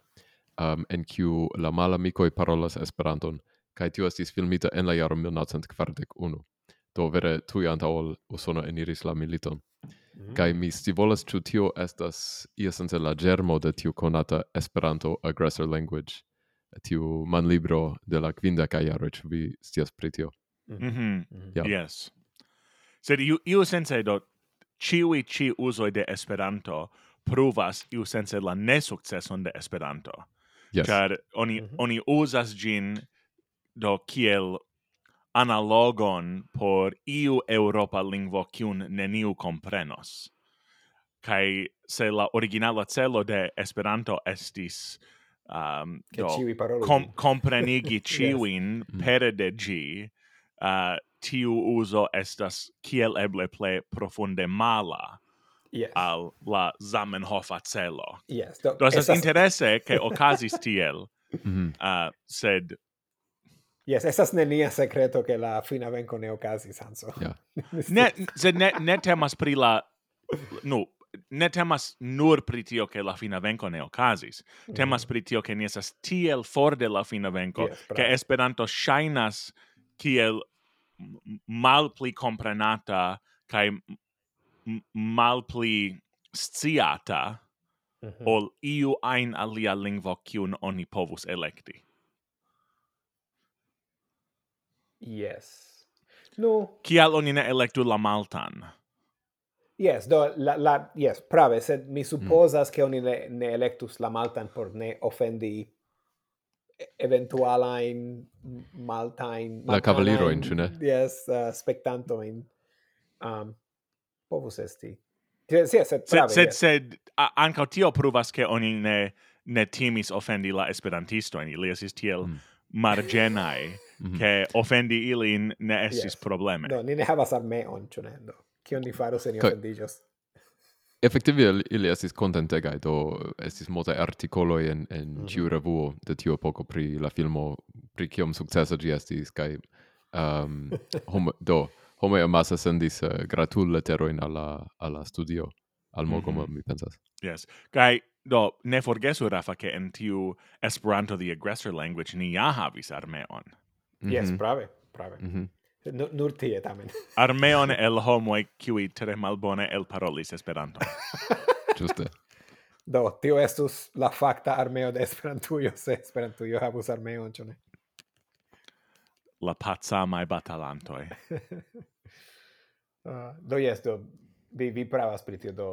um, en kiu la malamikoj parolas Esperanton, kaj tio estis filmita en la jaro 1941. Do vere tuj antaŭ ol Usono eniris la militon. Mm. Kai mi scivolas ĉu tio estas iesence la germo de tiu konata Esperanto aggressor language, tiu manlibro de la kvinda kaj jaro, ĉu vi scias pri tio? Mm -hmm. Mm -hmm. Yeah. Yes. Sed iu, iu sense do ciui ci usoi de Esperanto pruvas iu sense la nesukceson de Esperanto. Yes. Car oni, mm -hmm. oni usas gin do kiel analogon por iu Europa lingvo kiun neniu comprenos. Kai se la originala celo de Esperanto estis um, do, com comprenigi ciuin yes. Mm. pere de gi, uh, tiu uso estas kiel eble ple profunde mala yes. al la Zamenhofa celo. Yes. Do, do estas, estas... interesse che [LAUGHS] ocasis tiel, mm -hmm. uh, sed Yes, esas nenia secreto che la fina venco ne ocasis, Hanso. Yeah. [LAUGHS] ne, se ne, ne temas pri la... no, ne temas nur pri tio che la fina venco ne ocasis. Mm. Temas pri tio che ni esas tiel for de la fina venco, yes, che Esperanto shainas kiel mal pli comprenata kai mal pli sciata mm -hmm. ol iu ein alia lingvo kiun oni povus electi. Yes. No. Kial oni ne electu la maltan? Yes, do, la, la, yes, prave, sed mi mm. supposas mm. che oni ne, ne electus la maltan por ne offendi eventualain maltain... La cavaliroin, in, ne? Yes, uh, spectantoin. Um, povus esti. Sì, sed, prave, sed, yes. sed, a, anca tio pruvas che oni ne, ne timis offendi la esperantistoin. Ilias is tiel... Mm margenai mm -hmm. che offendi ilin ne estis yes. probleme. No, ni ne havas armeon, on ne? Che kion ni faru se ni offendigios? Effektive ili estis contentegai, do estis multae articoloi en, en mm -hmm. ciu revuo de tio poco pri la filmo, pri kiom successa gi estis, kai um, [LAUGHS] hom, do, homo amasa massa sendis eh, uh, gratul leteroin alla, alla studio, al Mogom, mhm. mm -hmm. mi pensas. Yes, kai Do, ne forgesu, Rafa, che en tiu Esperanto the aggressor language ni ja havis armeon. Mm -hmm. Yes, mhm. prave, brave. Mm -hmm. Nur tie, tamen. [LAUGHS] armeon el homo qui tre malbone el parolis Esperanto. [LAUGHS] Giuste. Do, tio estus la facta armeo de Esperantujo, se Esperantujo havus armeon, ĉu ne? La pazamai batalantoi. uh, [LAUGHS] do, yes, do, vi, vi pravas pri tio, do,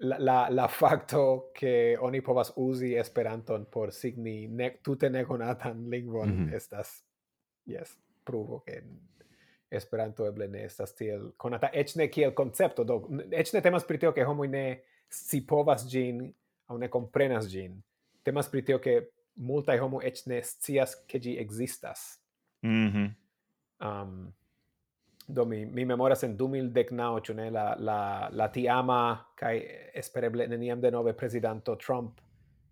la, la, la facto che oni povas usi Esperanton por signi ne, tute nekonatan lingvon mm -hmm. estas, yes, pruvo che Esperanto eble ne estas tiel konata, eĉ ne kiel koncepto, do eĉ ne temas pri tio ke homoj ne scipovas ĝin aŭ ne komprenas ĝin. Temas pri tio ke multaj homoj eĉ ne scias ke ĝi ekzistas. Mhm. Mm um, do mi mi memoras en 2019 ĉu ne la la la tiama kaj espereble neniam de nove prezidanto Trump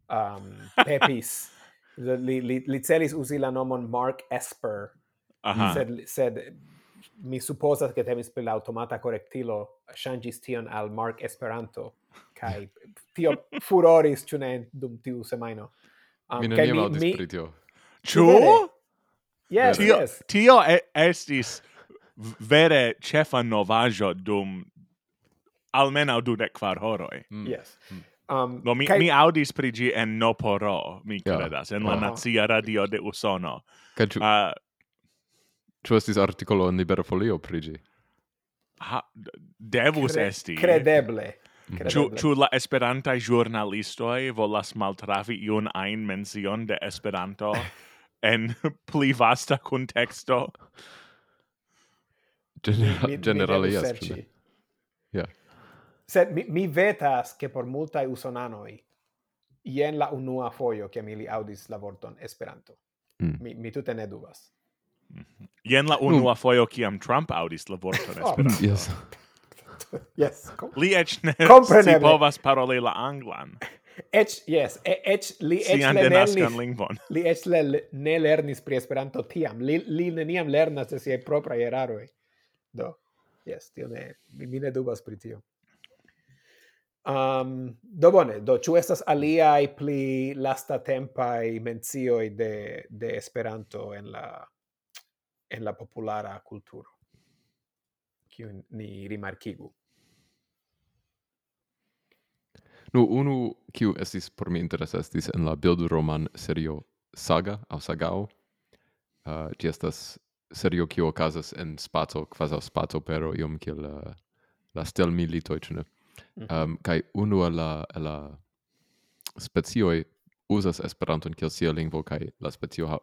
um [LAUGHS] pepis. Li, li, li celis uzi la nomon Mark Esper. Aha. sed sed mi supposas ke temis per la automata correctilo ŝanĝis tion al Mark Esperanto. Kaj tio furoris ĉu ne dum tiu semajno. Um, mi neniam mi pri tio. Ĉu? Yes, tio, yes. tio estis vere cefa novajo dum du de kvar horoi. Mm. Yes. Mm. Um, no, mi, kai... mi audis pri gi en Noporo, mi yeah. credas, en la uh -huh. Nazia Radio de Usono. Kaj ĉu... Uh, ĉu estis artikolo en Libera Folio pri gi? Ha, devus Cre esti. Credeble. Credeble. Mhm. Ĉu ĉu la Esperantaj ĵurnalistoj volas maltrafi iun ajn mencion de Esperanto [LAUGHS] en pli vasta kunteksto? Genera mi, generale, yes. Yeah. Sed mi, mi vetas che por multae usonanoi jen la unua foio che mi li audis la vorton Esperanto. Mm. Mi, mi tute ne dubas. Mm. Jen la mm. unua mm. foio kiam Trump audis la vorton oh, Esperanto. yes. [LAUGHS] yes. Li ec ne [LAUGHS] si povas paroli la anglan. Ec, yes, ec, li ec le lernis, li ec le, ne lernis pri Esperanto tiam, li, li neniam lernas de siei propra eraroi. Do, yes, tio ne, mi ne dubas pri tio. Um, do bone, do ĉu estas aliaj pli lastatempaj mencioj de de Esperanto en la en la populara kulturo, ki ni rimarkigu? Nu, unu kiu estis por mi interesa estis en la bildroman serio Saga aŭ Sagao. Uh, ĝi estas serio kio okazas en spaco, kvazaŭ spaco pero iom kiel la, la stelmilitoj, ĉu ne? Um, mm-hmm. kaj ehm, unu el la, la specioj uzas Esperanton kiel sia lingvo kaj la specio ha,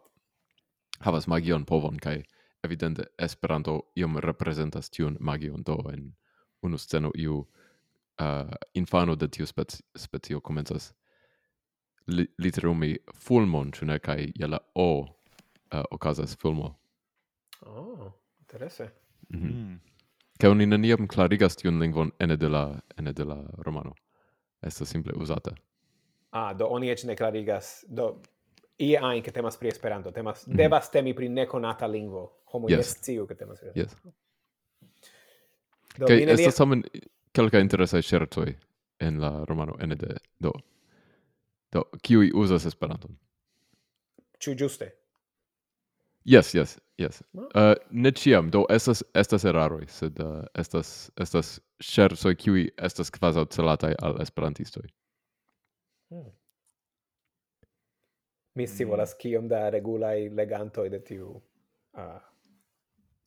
havas magion povon kaj evidente Esperanto iom reprezentas tiun magion do en unu sceno iu uh, infano de tiu speci specio komencas li literumi fulmon, ĉu ne, kaj je la o uh, okazas fulmo. Oh, interesse. Mhm. Mm -hmm. mm. Che oni neniam clarigas tiun lingvon ene de la, ene de la romano. Esta simple usata. Ah, do oni ec ne clarigas, do ie ein che temas pri Esperanto, temas, mm -hmm. devas temi pri neconata lingvo, homo yes. ciu che temas pri Yes. Do, Kaj okay, estas tamen kelkaj interesaj en la romano ene de do. Do, kiuj usas Esperanton? Ĉu ĝuste? Yes, yes, yes. Uh, ne ciam, do estas estas eraroi, sed uh, estas estas scherzoi cui estas kvazaŭ celatai al esperantistoi. Hmm. Mi scivolas kiom da regulaj legantoj de tiu uh,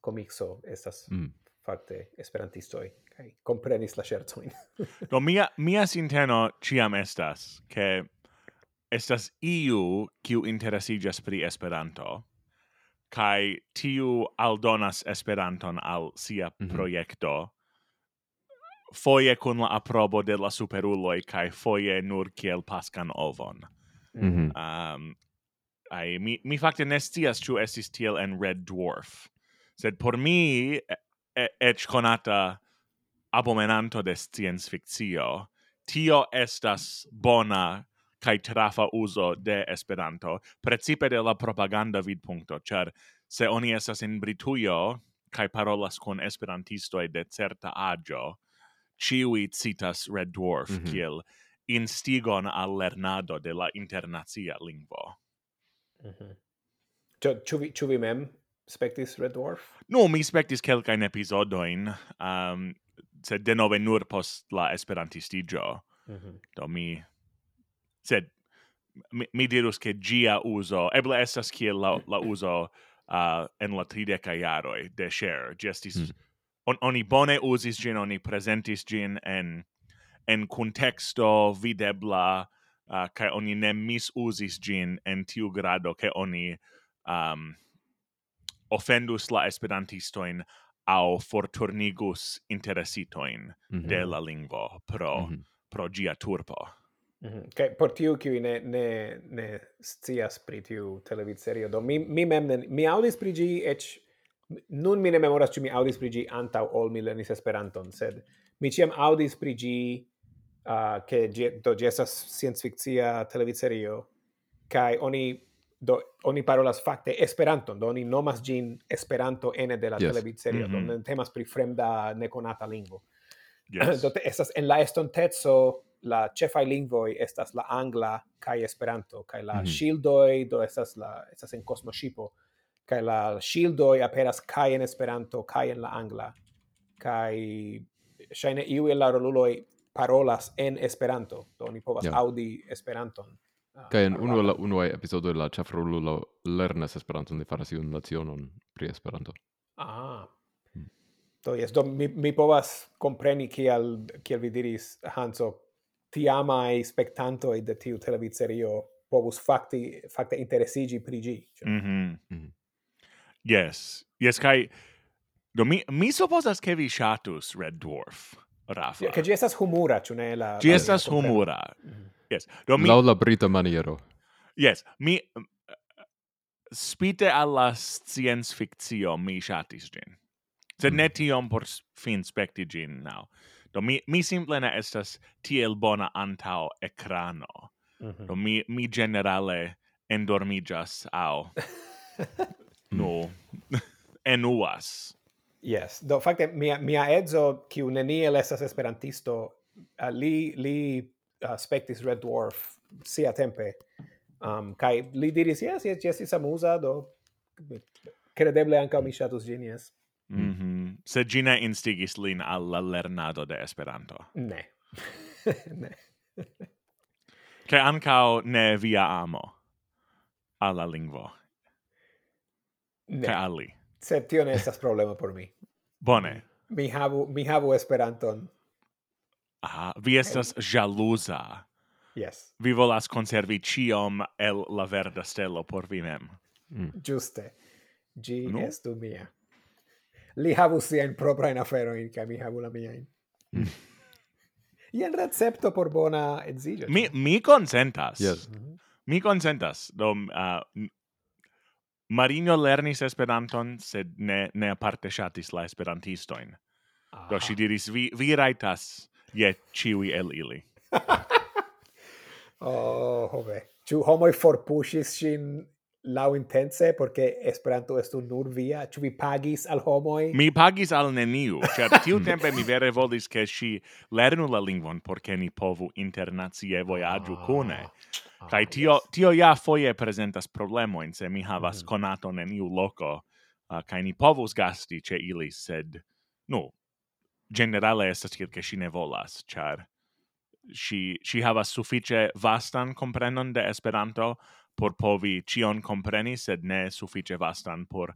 komikso estas mm. fakte esperantistoi kai komprenis la scherzoin. [LAUGHS] do mia mia sinteno ciam estas ke estas iu kiu interesigas pri Esperanto kai tiu aldonas Esperanton al sia mm -hmm. projekto foje kun la aprobo de la superulo kaj foje nur kiel paskan ovon. Mm -hmm. um, ai, mi, mi fakte nestias chu ĉu estis tiel en Red Dwarf. Sed por mi e, eĉ konata abomenanto de science fictio tio estas bona kai trafa uso de Esperanto, precipe de la propaganda vidpunkto, char se oni esas in Britujo kai parolas con esperantisto de certa agio ciui citas Red Dwarf mm -hmm. kiel instigon al lernado de la internacia lingvo. Mm -hmm. Ĉu vi, ĉu vi mem spectis Red Dwarf? No, mi spectis kelkajn epizodoin, um, sed denove nur post la esperantistigio. Mm -hmm. Do mi sed mi, mi dirus che gia uso eble estas kiel la, la uso uh, en la trideca iaroi de share gestis mm. on, oni bone usis gin oni presentis gin en en contexto videbla uh, kai oni ne misusis gin en tiu grado ke oni um, offendus la esperantistoin au forturnigus interesitoin mm -hmm. de mhm. la lingvo pro mm -hmm. pro gia turpo. Mhm. Kaj por tiu kiuj ne ne ne scias pri tiu televidserio, do mi mi mem ne, mi aŭdis pri ĝi eĉ nun mi ne memoras ĉu mi aŭdis pri ĝi antaŭ ol mi lernis Esperanton, sed mi ĉiam aŭdis pri ĝi uh, ke ĝi do ĝi estas sciencfikcia televidserio kaj oni do oni parolas fakte Esperanton, do oni nomas ĝin Esperanto ene de la yes. televidserio, mm -hmm. do mm-hmm. temas pri fremda nekonata lingvo. Yes. do te estas en la estontezo la cefai lingvoi estas la angla kai esperanto kai la mm -hmm. shieldoi do estas la estas en cosmo shipo kai la shieldoi aperas kai en esperanto kai en la angla kai shaine iu el la roluloi parolas en esperanto do ni povas yeah. audi esperanton uh, en unu la unu epizodo la ĉefrolulo lernas Esperanton, ni faras iun lecionon pri Esperanto. Ah, mm. Do, yes, do mi, mi povas compreni kial, kial vi diris, Hanso, tiamai spectanto de tiu televiserio povus fakti fakte interesigi pri gi. Mhm. mm -hmm. Yes. Yes, kai do mi mi supposas ke vi shatus Red Dwarf. Rafa. Ja, che gi estas humura, ĉu ne la Gi estas humura. Mm -hmm. Yes. Do mi Laŭ la brita maniero. Yes, mi spite alla science fictio mi shatis gin. Sed mm. ne mm-hmm. tiom por fin spekti gin now. Do mi, mi simple ne estas tiel bona antao ekrano Mm -hmm. Do mi, mi generale endormigas au [LAUGHS] no [LAUGHS] enuas. Yes, do fakte mia mia edzo kiu neniel estas esperantisto, uh, li li aspektis uh, Red Dwarf sia tempe. Um, kai li diris, yes, yes, yes, amusa, do credeble anca mi shatus genius. Mm -hmm. Se gina instigis lin alla lernado de Esperanto. Ne. [LAUGHS] ne. Ke ancao ne via amo alla lingvo. Ne. Ke al Se tio ne estas problema por mi. [LAUGHS] Bone. Mi havu, mi havu Esperanton. Ah, vi estas jaluza. Yes. Vi volas conservi ciom el la verda stelo por vi mem. Mm. Giuste. Gi no? estu mia li havus in afero in kaj mi havu la miajn. Mm. [LAUGHS] Ien recepto por bona edzilio. Mi, mi consentas. Yes. Mm -hmm. Mi consentas. Do, uh, Marino lernis Esperanton, sed ne, ne aparte shatis la Esperantistoin. Ah. Do, si diris, vi, vi raitas je ciui el ili. [LAUGHS] oh, hove. Ciu homoi forpushis sin lau intense porque Esperanto estu nur via ĉu vi pagis al homoj mi pagis al neniu ĉar [LAUGHS] tiu tempe mi vere volis ke ŝi lernu la lingvon por ke ni povu internacie vojaĝu oh. kune oh, tio yes. tio ja foje prezentas problemojn se mi havas mm -hmm. konaton en iu loko uh, kaj ni povus gasti ĉe ili sed nu generale estas tiel ke ŝi ne volas ĉar ŝi ŝi havas sufiĉe vastan komprenon de Esperanto por povi cion compreni, sed ne suffice vastan por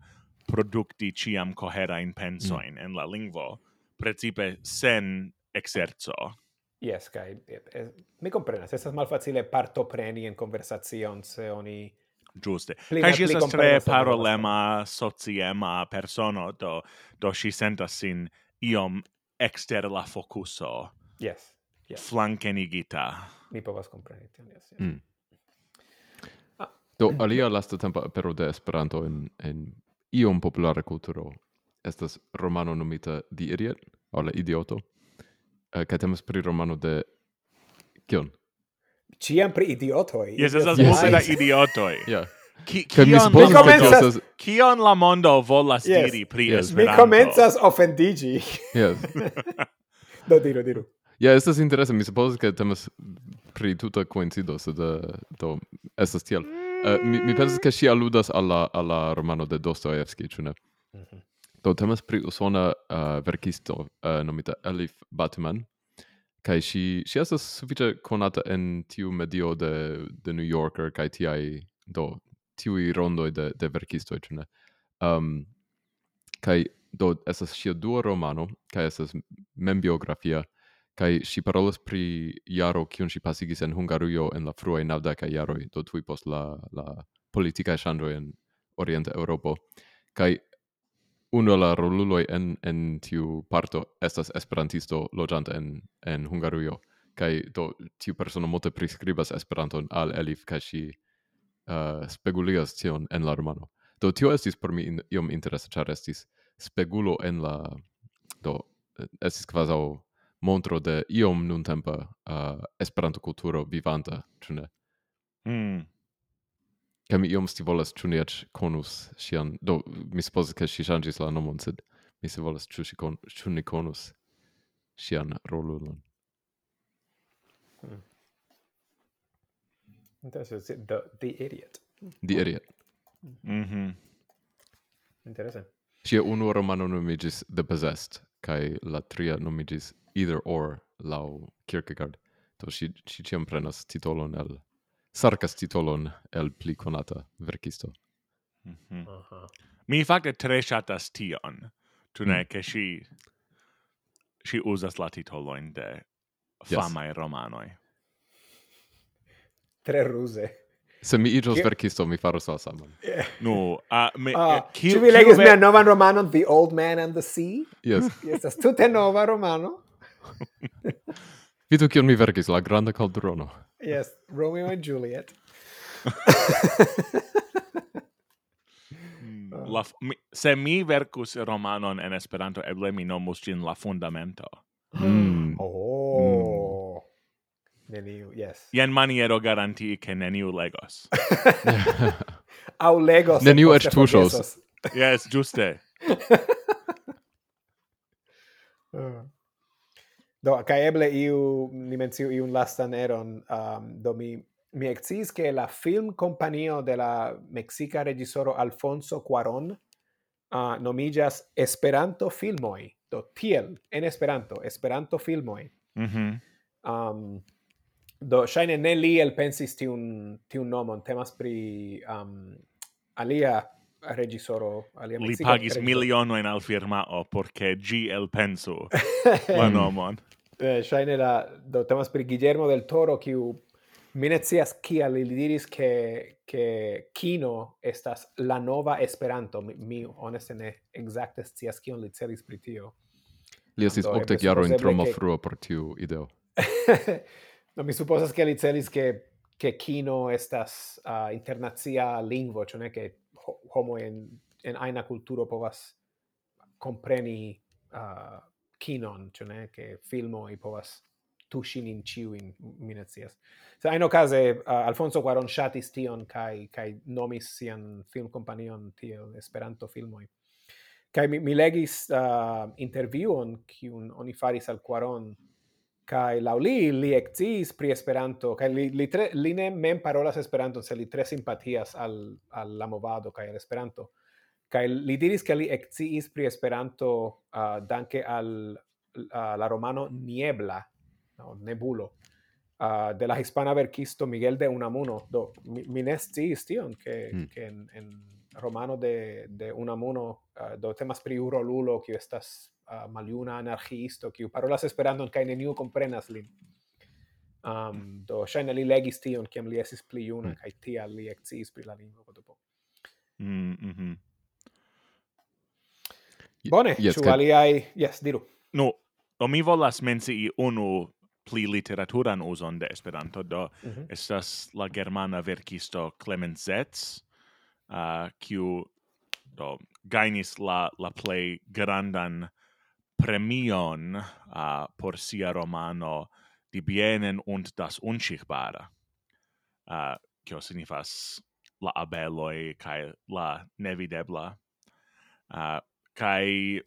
producti ciam coherain pensoin mm. en la lingvo, precipe sen exerzo. Yes, kai mi comprenas, estas malfacile partopreni en conversazion se oni Giuste. Kai si estas tre parolema, sociema persono, do, do si sentas sin iom exter la focuso. Yes. yes. Flankenigita. Mi povas compreni tion, yes. yes. Mm. Do alia lasta tempo apero de Esperanto en en iom populara kulturo estas romano nomita The Idiot, o la idioto. Uh, kaj temas pri romano de kion? Ciam pri idiotoi. Yes, esas yes. multe da idiotoi. yeah. Ki, kion, mi supposas, kion la mondo volas yes. diri pri yes. Esperanto? Mi comenzas ofendigi. Yes. [LAUGHS] Do, diru, diru. Ja, yeah, estas interesa. Mi supposas, ke temas pri tuta coincido, sed do estas tiel. Mm. Uh, mi, mi pensas che si aludas alla, alla romano de Dostoevsky, ĉu ne? Mm -hmm. Do temas pri usona uh, verkisto uh, nomita Elif Batman, kai si si estas sufiĉe konata en tiu medio de de New Yorker kai tiaj do tiuj rondo de de verkisto, ĉu ne? Ehm, um, kai do esas sia dua romano kaj estas membiografia Kai si parolas pri jaro kiun si pasigis en Hungarujo en la fruaj naŭdekaj jaroj, do tui post la la politikaj ŝanĝoj en Orienta Europo kai uno la roluloj en en tiu parto estas esperantisto loĝanta en en Hungarujo. kai do tiu persono multe priskribas Esperanton al Elif kai si uh, speguligas tion en la romano. Do tio estis por mi in, iom interesa, ĉar estis spegulo en la... Do eh, estis kvazaŭ montro de iom nuntempa uh, Esperanto-kulturo vivanta, ĉu ne? Mm. Kaj mi iom scivolas, ĉu ni eĉ konus ŝian... Do, mi supozas, ke ŝi ŝanĝis la nomon, sed mi scivolas, ĉu, ŝi kon... ĉu ni konus ŝian rolulon. Hmm. Interesting. The, the Idiot. The Idiot. Mm-hmm. Interesting. Ŝia unua romano nomigis The Possessed, kai la tria nomigis either or lau Kierkegaard. To si si ciam prenas titolon el sarkas titolon el pli conata verkisto. Mm -hmm. uh -huh. Mi fakte tre shatas tion, tu ne, mm. che si, si uzas la titoloin de famaj yes. romanoi. Tre ruse. Se mi igios Ki... verkisto, mi faros la saman. Yeah. No, uh, me, uh, kiu, vi legis ve... mia novan romanon, The Old Man and the Sea? Yes. Estas tute nova romano. [LAUGHS] Vidu kion mi verkis la granda kaldrono. Yes, Romeo and Juliet. Hmm. [LAUGHS] la, mi, se mi verkus romanon en Esperanto, eble mi nomus ĝin La Fundamento. Mm. Oh. Mm. Neniu, yes. Jen maniero garantii ke neniu legos. [LAUGHS] Au legos. Neniu eĉ tuŝos. yes, ĝuste. uh. Do, kai eble iu, ni mencio iun lastan eron, um, do mi, mi exis che la film companio de la mexica regisoro Alfonso Cuaron uh, nomigas Esperanto Filmoi, do tiel, en Esperanto, Esperanto Filmoi. Mm um, do, shaine ne li el pensis tiun, tiun nomon, temas pri um, alia regisoro alia Li pagis miliono in al firmao porque gi el penso [LAUGHS] la nomon eh, ŝajne la do temas pri Guillermo del Toro kiu mi ne scias kial li diris ke ke kino estas la nova Esperanto mi, mi honeste ne exacte scias kion li celis pri tio Li estis okdek jarojn tro frua por tiu ideo. [LAUGHS] no, mi supposas ke li celis ke ke kino estas uh, internazia lingvo, ĉu ne ke homo en en aina kulturo povas kompreni uh, kinon, ĉu ne, ke i povas tuŝi nin ĉiujn, mi ne scias. Se ajnokaze uh, Alfonso Cuarón ŝatis tion kaj kaj nomis sian filmkompanion tiel Esperanto filmoj. Kaj mi, mi legis uh, intervjuon kiun oni faris al Cuarón kai laŭ li li ekciis pri Esperanto kaj li li, tre, li ne mem parolas esperanto se li tre simpatias al al la movado kaj al Esperanto Kaj li diris ke li ekciis pri Esperanto uh, danke al uh, la romano Niebla, no, Nebulo, uh, de la hispana verkisto Miguel de Unamuno. Do, mi, mi ne sciis tion, ke, mm. ke en, en romano de, de Unamuno, uh, do temas pri Uro Lulo, kiu estas uh, maljuna anarchiisto, kiu parolas Esperanton kaj neniu komprenas lin. Um, do ŝajne li legis tion, kiam li estis pli juna, mm. kaj tial li ekciis pri la lingvo potopo. Mm, mm -hmm. Bone, yes, ĉu aliaj... Yes, diru. No, do mi volas mencii unu pli literaturan uzon de Esperanto, do mm -hmm. estas la germana verkisto Clement Zetz, uh, kiu do, gainis la, la plej grandan premion uh, por sia romano Die Bienen und das Unschichtbare, uh, kio signifas la abeloi kai la nevidebla, uh, kai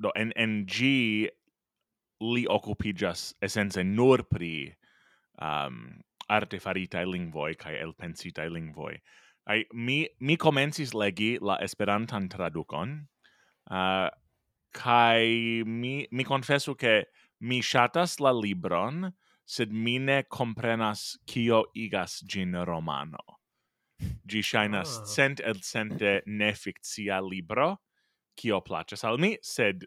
do en en g li occupigas essence nur pri um arte farita lingvoi kai el pensita lingvoi ai mi mi comencis legi la esperantan tradukon uh, kai mi mi confesso ke mi shatas la libron sed mi ne comprenas kio igas gin romano gi shainas oh. Ah. cent el cente ne fictia libro kio placas al mi, sed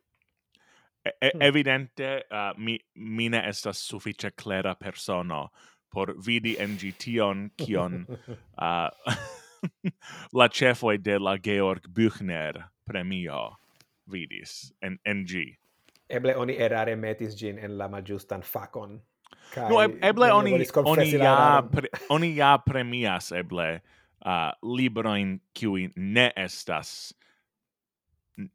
e hmm. evidente uh, mi, mi ne estas sufiĉe klera persono por vidi en ĝi tion kion uh, [LAUGHS] la ĉefoj de la Georg Büchner premio vidis en, en ĝi. Eble oni erare metis gin en la malĝustan fakon. Kai no, eble oni oni ja pre, oni ja premias eble uh, libroin kiui ne estas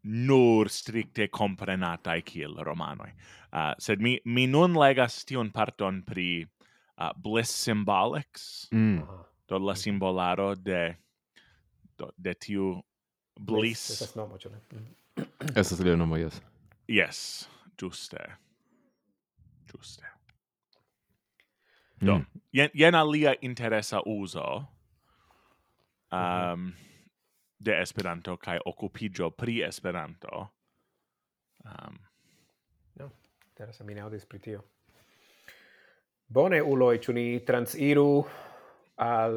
nur stricte comprenatai kiel romanoi. Uh, sed mi, mi nun legas tion parton pri uh, bliss symbolics, mm. do la simbolaro de, do, de tiu bliss. Estas nomo, ĉu ne? Mm. [CLEARS THROAT] Estas lia nomo, yes. Yes, giuste. Giuste. Do, mm. jen, jen alia interesa uso. Um, mhm. mm -hmm de Esperanto kai occupigio pri Esperanto. Um. No, interesa mi ne audis pri tio. Bone, uloi, ĉu ni transiru al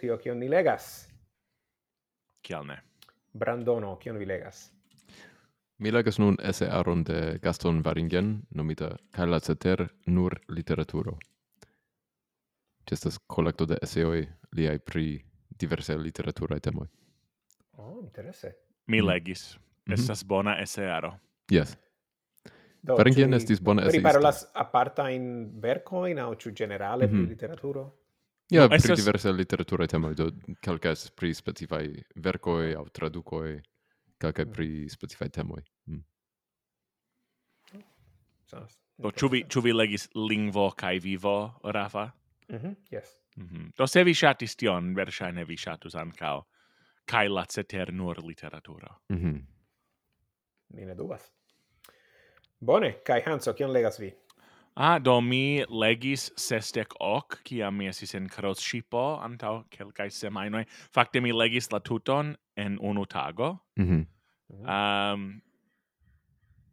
tio, kion ni legas? Kial ne? Brandono, kion vi legas? Mi legas nun esearon de Gaston Varingen, nomita Kaila ceter nur literaturo. Ĉi estas de eseoj liai pri diverse literaturae temoi. Oh, interesse. Mi mm. legis. Mm -hmm. Estas bona essearo. Yes. Do, Ferencien estis bona eseisto. Priparolas apartain vercoin au ciu generale mm -hmm. pri mm-hmm. literaturo? Ja, yeah, no, pri diversa literatura temoj, do calca estes pri specifai vercoi au traducoi, calca mm. pri mm-hmm. specifai temoi. Mm. Sounds Do ciu vi, ciu vi legis lingvo cae vivo, Rafa? Mm -hmm, yes. Mm -hmm. Do se vi shatis tion, versaine vi shatus ancao kai la ceter nur literatura. Mhm. Mm Mi ne dubas. Bone, kai Hanso, kion legas vi? Ah, do mi legis sestec hoc, kia mi esis en shipo antau kelkai semainoi. Fakte mi legis la tuton en unu tago. Mm um,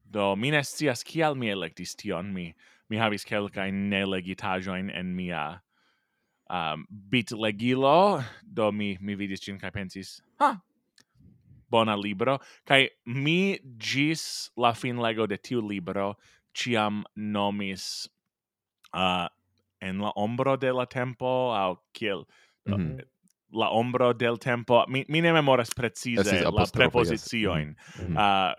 do mi ne scias kial mi electis tion. Mi, mi havis quelcae nelegitajoin en mia um, Bitlegilo, do mi, mi vidis cin kai pensis, ha, bona libro, kai mi gis la fin lego de tiu libro ciam nomis uh, en la ombro de la tempo, au kiel, mm -hmm. la ombro del tempo, mi, mi ne memoras precise la preposizioin, yes. mm -hmm. uh,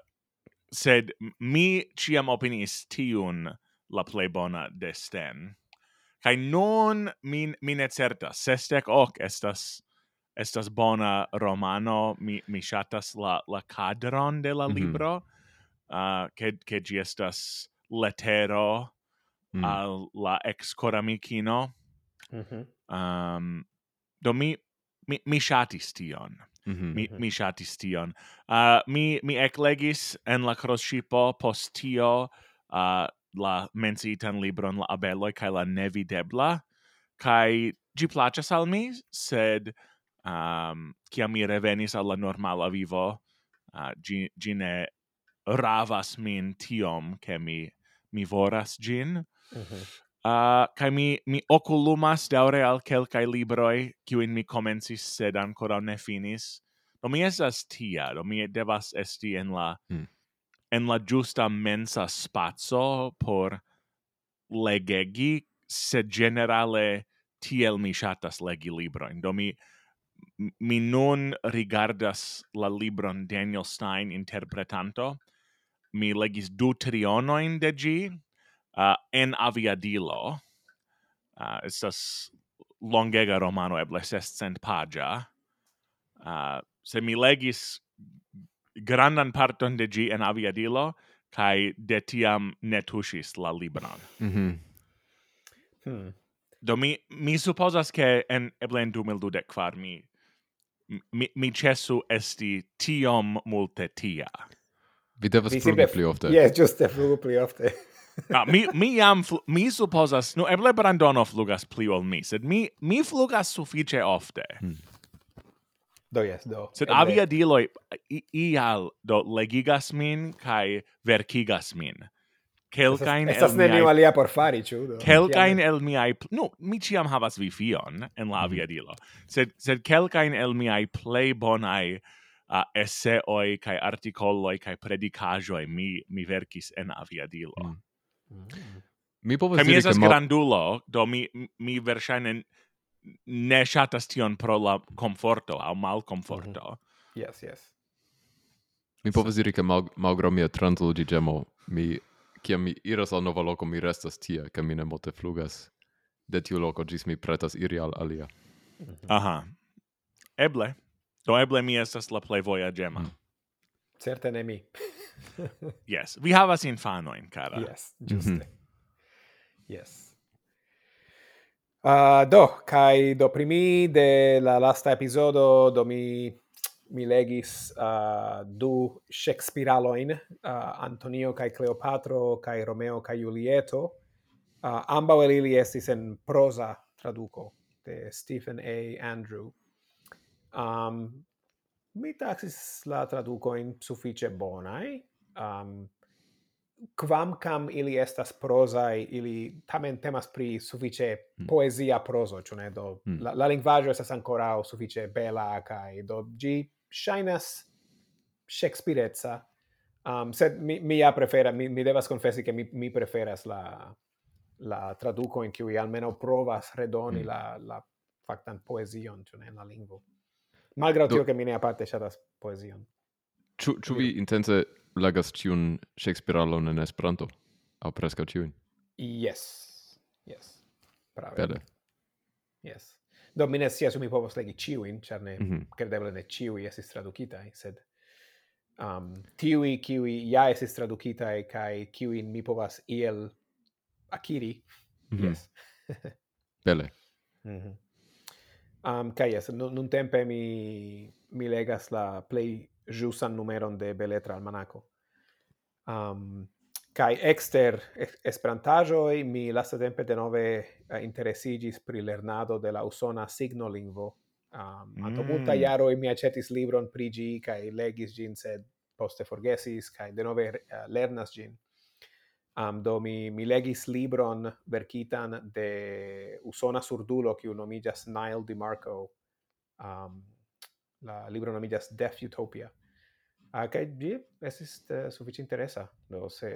sed mi ciam opinis tiun la plebona de Sten. Kai non min min et certa, sestec hoc estas estas bona romano, mi mi shatas la la cadron de la mhm. libro. Mm -hmm. uh, che che gi estas letero mm. al la ex coramicino. Mm -hmm. Um do mi mi, mi shatis tion. Mm -hmm. Mi mm-hmm. mi shatis tion. Uh, mi mi eklegis en la croscipo postio uh, la mencitan libron La abeloi kai la nevidebla kai gi placas al mi, sed um, kiam mi revenis al la normala vivo, uh, gi, gi ne ravas min tiom ke mi mi voras gin mm -hmm. Uh, kai mi mi oculumas daure al kelkai libroi kiu mi comencis sed ancora ne finis. Do mi esas tia, do mi devas esti en la mm en la giusta mensa spazio por legegi, se generale tiel mi shatas legi libro. Do mi, mi non rigardas la libron Daniel Stein interpretanto, mi legis du trionoin de gi uh, en aviadilo. Uh, estas longega romano, eble sescent pagia. Uh, se mi legis grandan parton de gi en aviadilo, kai de tiam ne tuŝis la Libanon. Mm -hmm. Do mi, mi supposas che en eble en 2024 mi mi, mi cesu esti tiom multe tia. Vi devas flugi pli ofte. Yes, de flugu pli ofte. ah, mi, [LAUGHS] mi jam, mi supposas, no eble Brandono flugas pli ol mi, sed mi, mi flugas suffice ofte. Hmm. Do yes, do. Sed Ende. avia diloi ial do legigas min kai verkigas min. Kelkain el estas neniu alia por fari, ĉu. Kelkain el mi ai. No, mi ciam havas wifion en la mhm. aviadilo. Sed sed kelkain el miaj plej bonaj uh, eseoj kaj artikoloj kaj predikaĵoj mi mi verkis en aviadilo. Mm. Mm. Mi povas diri ke mi esas grandulo, do mi mi verŝajne ne shatas tion pro la comforto au mal comforto. Mm -hmm. Yes, yes. Mi povas diri che mal, malgro mia transloĝiĝemo, mi kiam mi iras al nova loko, mi restas tie, ke mi ne multe flugas de tiu loko gis mi pretas iri al alia. Mm -hmm. Aha. Eble. Do eble mi estas la plej vojaĝema. Mm. Certe ne mi. yes, vi havas infanoin, cara. Yes, ĝuste. Mm -hmm. Yes. Uh, do, kai do primi de la lasta episodo do mi mi legis uh, du Shakespearealoin, uh, Antonio kai Cleopatra kai Romeo kai Julieto. Uh, ambau el ili estis en prosa traduco de Stephen A. Andrew. Um, mi taxis la traducoin suffice bonai. Um, quamcam ili estas prosai, ili tamen temas pri suffice mm. poesia proso, cio ne do mm. la, la linguaggio estas o suffice bela cae, do gi shainas Shakespeareca. Um, sed mi, mi ja prefera, mi, mi devas confessi che mi, mi preferas la, la traduco in cui almeno provas redoni mm. la, la factan poesion, cio ne, la lingua. Malgrado tio che mi ne aparte shatas poesion. Ciu, ciu vi intense legas tiun Shakespeare-alon en Esperanto, au presca tiun. Yes. Yes. Brave. Bele. Yes. Do mi ne su mi povas legi ĉiujn, char ne mm -hmm. credeble ne ĉiuj esis traducitai, sed um, tiui kiui ja esis traducitai, kai kiuin mi povas iel akiri. Mm -hmm. Yes. Bele. Mm -hmm. um, kai yes, nun tempe mi, mi legas la play jusan numeron de Beletra Almanaco. Um, kai exter esperantajo mi lasta tempe de nove uh, interesigis pri lernado de la usona signo lingvo um mm. anto multa jaro mi acetis libron pri gi kai legis gin sed poste forgesis kai de nove uh, lernas gin um do mi mi legis libron verkitan de usona surdulo kiu nomigas Nile DiMarco um la libro nomigas Deaf Utopia. Ah, kaj ĝi estis uh, sufiĉe interesa, do se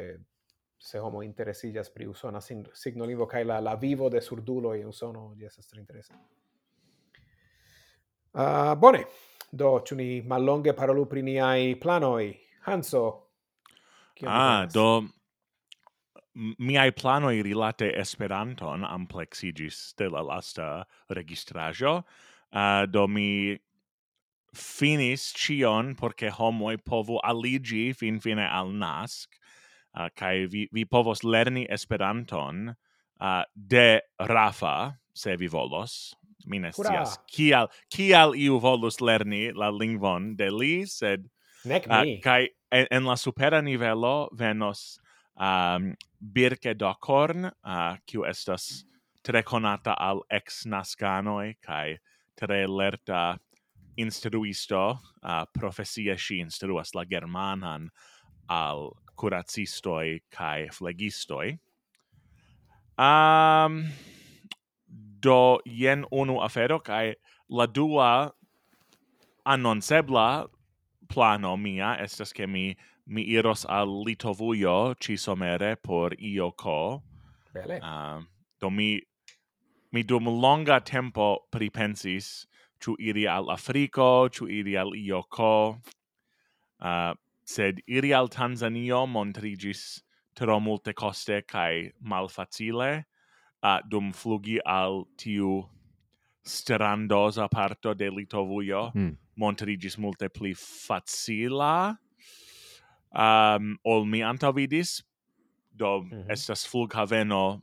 se homo interesillas pri usona signolingvo kai la la vivo de surdulo en Usono, ĝi estas tre interesa. Ah, uh, bone. Do ĉu ni mallonge parolu pri niaj planoj? Hanso. Ah, do miai planoi rilate Esperanton amplexigis de la lasta registrajo. Uh, ah, do mi finis cion porque homoi povu aligi fin fine al nasc, uh, kai vi, vi povos lerni Esperanton uh, de Rafa, se vi volos. Mi ne kial, kial iu volus lerni la lingvon de li, sed... Nec uh, mi. Uh, kai en, en, la supera nivelo venos um, Birke Dokorn, uh, kiu estas tre conata al ex-nascanoi, kai tre lerta instruisto, uh, profesie si instruas la germanan al curacistoi kai flegistoi. Um, do yen unu afero kai la dua annonsebla plano mia estas ke mi mi iros al Litovujo ci somere por io co. Bele. Um, do mi mi dum longa tempo pripensis chu iri al Afriko, chu iri al Ioko. Uh, sed iri al Tanzanio montrigis tro multe coste kaj malfacile, uh, dum flugi al tiu strandosa parto de Litovujo mm. montrigis multe pli facila um, ol mi antavidis, do mm -hmm. estas flughaveno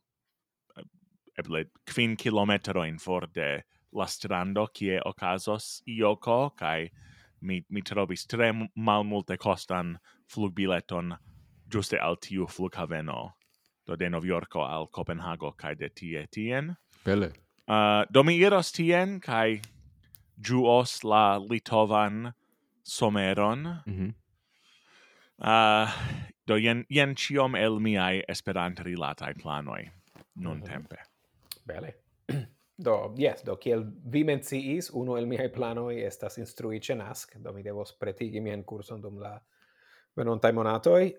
eble kvin kilometroin for de la strando kie okazos ioko kai mi mi trovis tre malmulte costan flugbileton juste al tiu flughaveno do de Novjorko al Kopenhago kai de tie tien. Bele. Uh, do mi iros tien kai juos la litovan someron. Mm -hmm. uh, do jen jen ciom el miai esperant latai planoi nun tempe bele. Do, yes, do, kiel vi menciis, uno el miei planoi estas instrui ce NASC, do mi devos pretigi mian curson dum la venontai monatoi.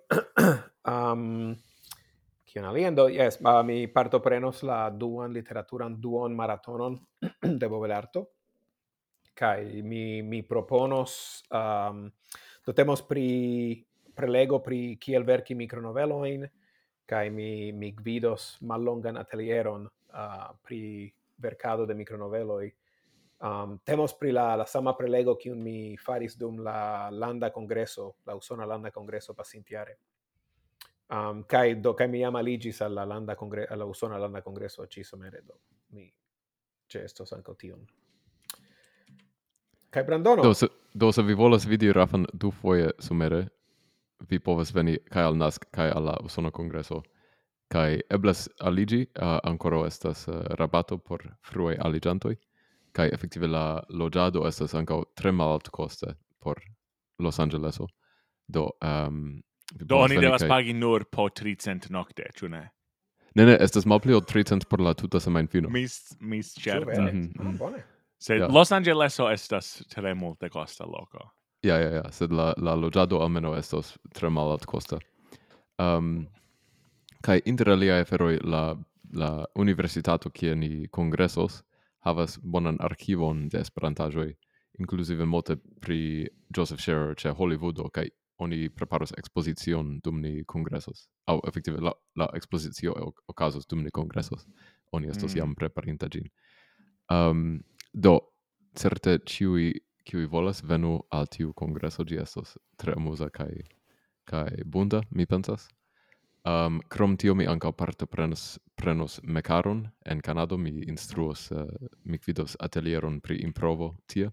um, [CLEARS THROAT] kion alien, do, yes, ma mi partoprenos la duan literaturan duon maratonon [CLEARS THROAT] de Bovelarto, kai mi, mi proponos, um, do temos pri prelego pri kiel verki micronoveloin, kai mi, mi gvidos mallongan atelieron uh, pri vercado de micronoveloi. Um, temos pri la, la sama prelego kiun mi faris dum la landa congreso, la usona landa congreso pasintiare. Um, kai do kai mi ama ligis alla landa congre alla usona landa congreso ci somere do mi gestos ankaŭ tion. Kai Brandono. Do se, do se vi volas vidi Rafan du foje somere vi povas veni kai al nas kai alla usona congreso kai eblas aligi uh, ancora estas uh, rabato por frue aligantoi kai effektive la lojado estas ankaŭ tre malalt coste por Los Angeleso do um, do oni devas kai... pagi nur po 300 nocte ĉu ne Ne, ne, estas malpli ol 300 por la tuta semajnfino. mis mi certas. Mm ah, -hmm. oh, bone. Sed yeah. Los Angeleso estas tre multe costa loco. Ja, ja, ja, sed la la lojado almeno estos tre malalt costa. Um, ehm, Kai inter alia aferoi la, la universitato kie ni congressos havas bonan archivon de esperantajoi, inclusive mote pri Joseph Scherer ce Hollywoodo, kai oni preparos exposicion dum ni congressos. Au, effektive la, la expositio ocasos dum ni congressos. Oni estos mm. jam preparinta gin. Um, do, certe, ciui qui volas venu al tiu congresso gi estos tre amusa kai kai bunda mi pensas Um, krom tio mi ankaŭ parte prenos, prenos mekaron en Kanado, mi instruos, uh, mi vidos atelieron pri improvo tie.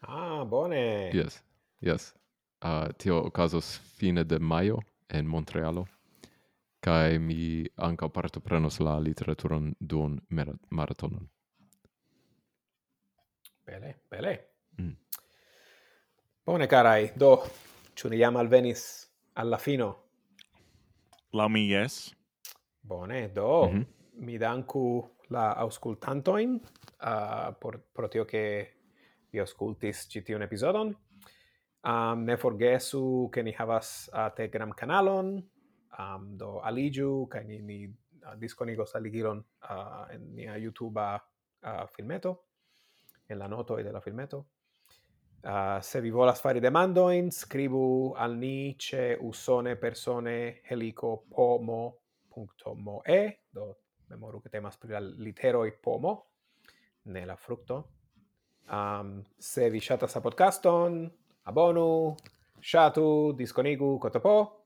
Ah, bone! Yes, yes. Uh, tio okazos fine de majo en Montrealo, kai mi ankaŭ parte prenos la literaturon duon maratonon. Bele, bele. Mm. Bone, carai, do, ĉu ni jam alvenis alla fino? la mi yes. Bone, do mm -hmm. mi danku la auscultantoin uh, por, por tio che vi auscultis ci episodon. Um, ne forgesu che ni havas uh, Telegram kanalon, um, do aligiu, ca ni, ni uh, disconigos aligiron uh, en nia YouTube uh, filmeto, en la noto de la filmeto. Uh, se vi volas fari demandoin, scribu al ni ce usone persone helico pomo.moe, do memoru che temas pri la literoi pomo, ne la. Um, se vi shata la podcaston, abonu, shatu, disconigu, kotopo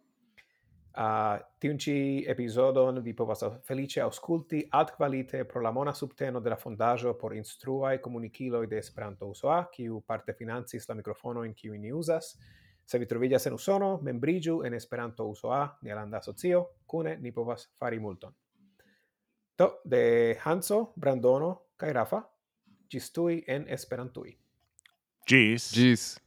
Uh, tiun ci episodon vi povas felice ausculti alt qualite pro la mona subteno de la fondajo por instrua e comunicilo de Esperanto USOA, kiu parte financis la microfono in kiu ni usas. Se vi trovigas en Usono, membrigiu en Esperanto USOA, alanda Asocio, cune ni povas fari multon. to de Hanso, Brandono, kai Rafa, gistui en Esperantui. Gis. Gis.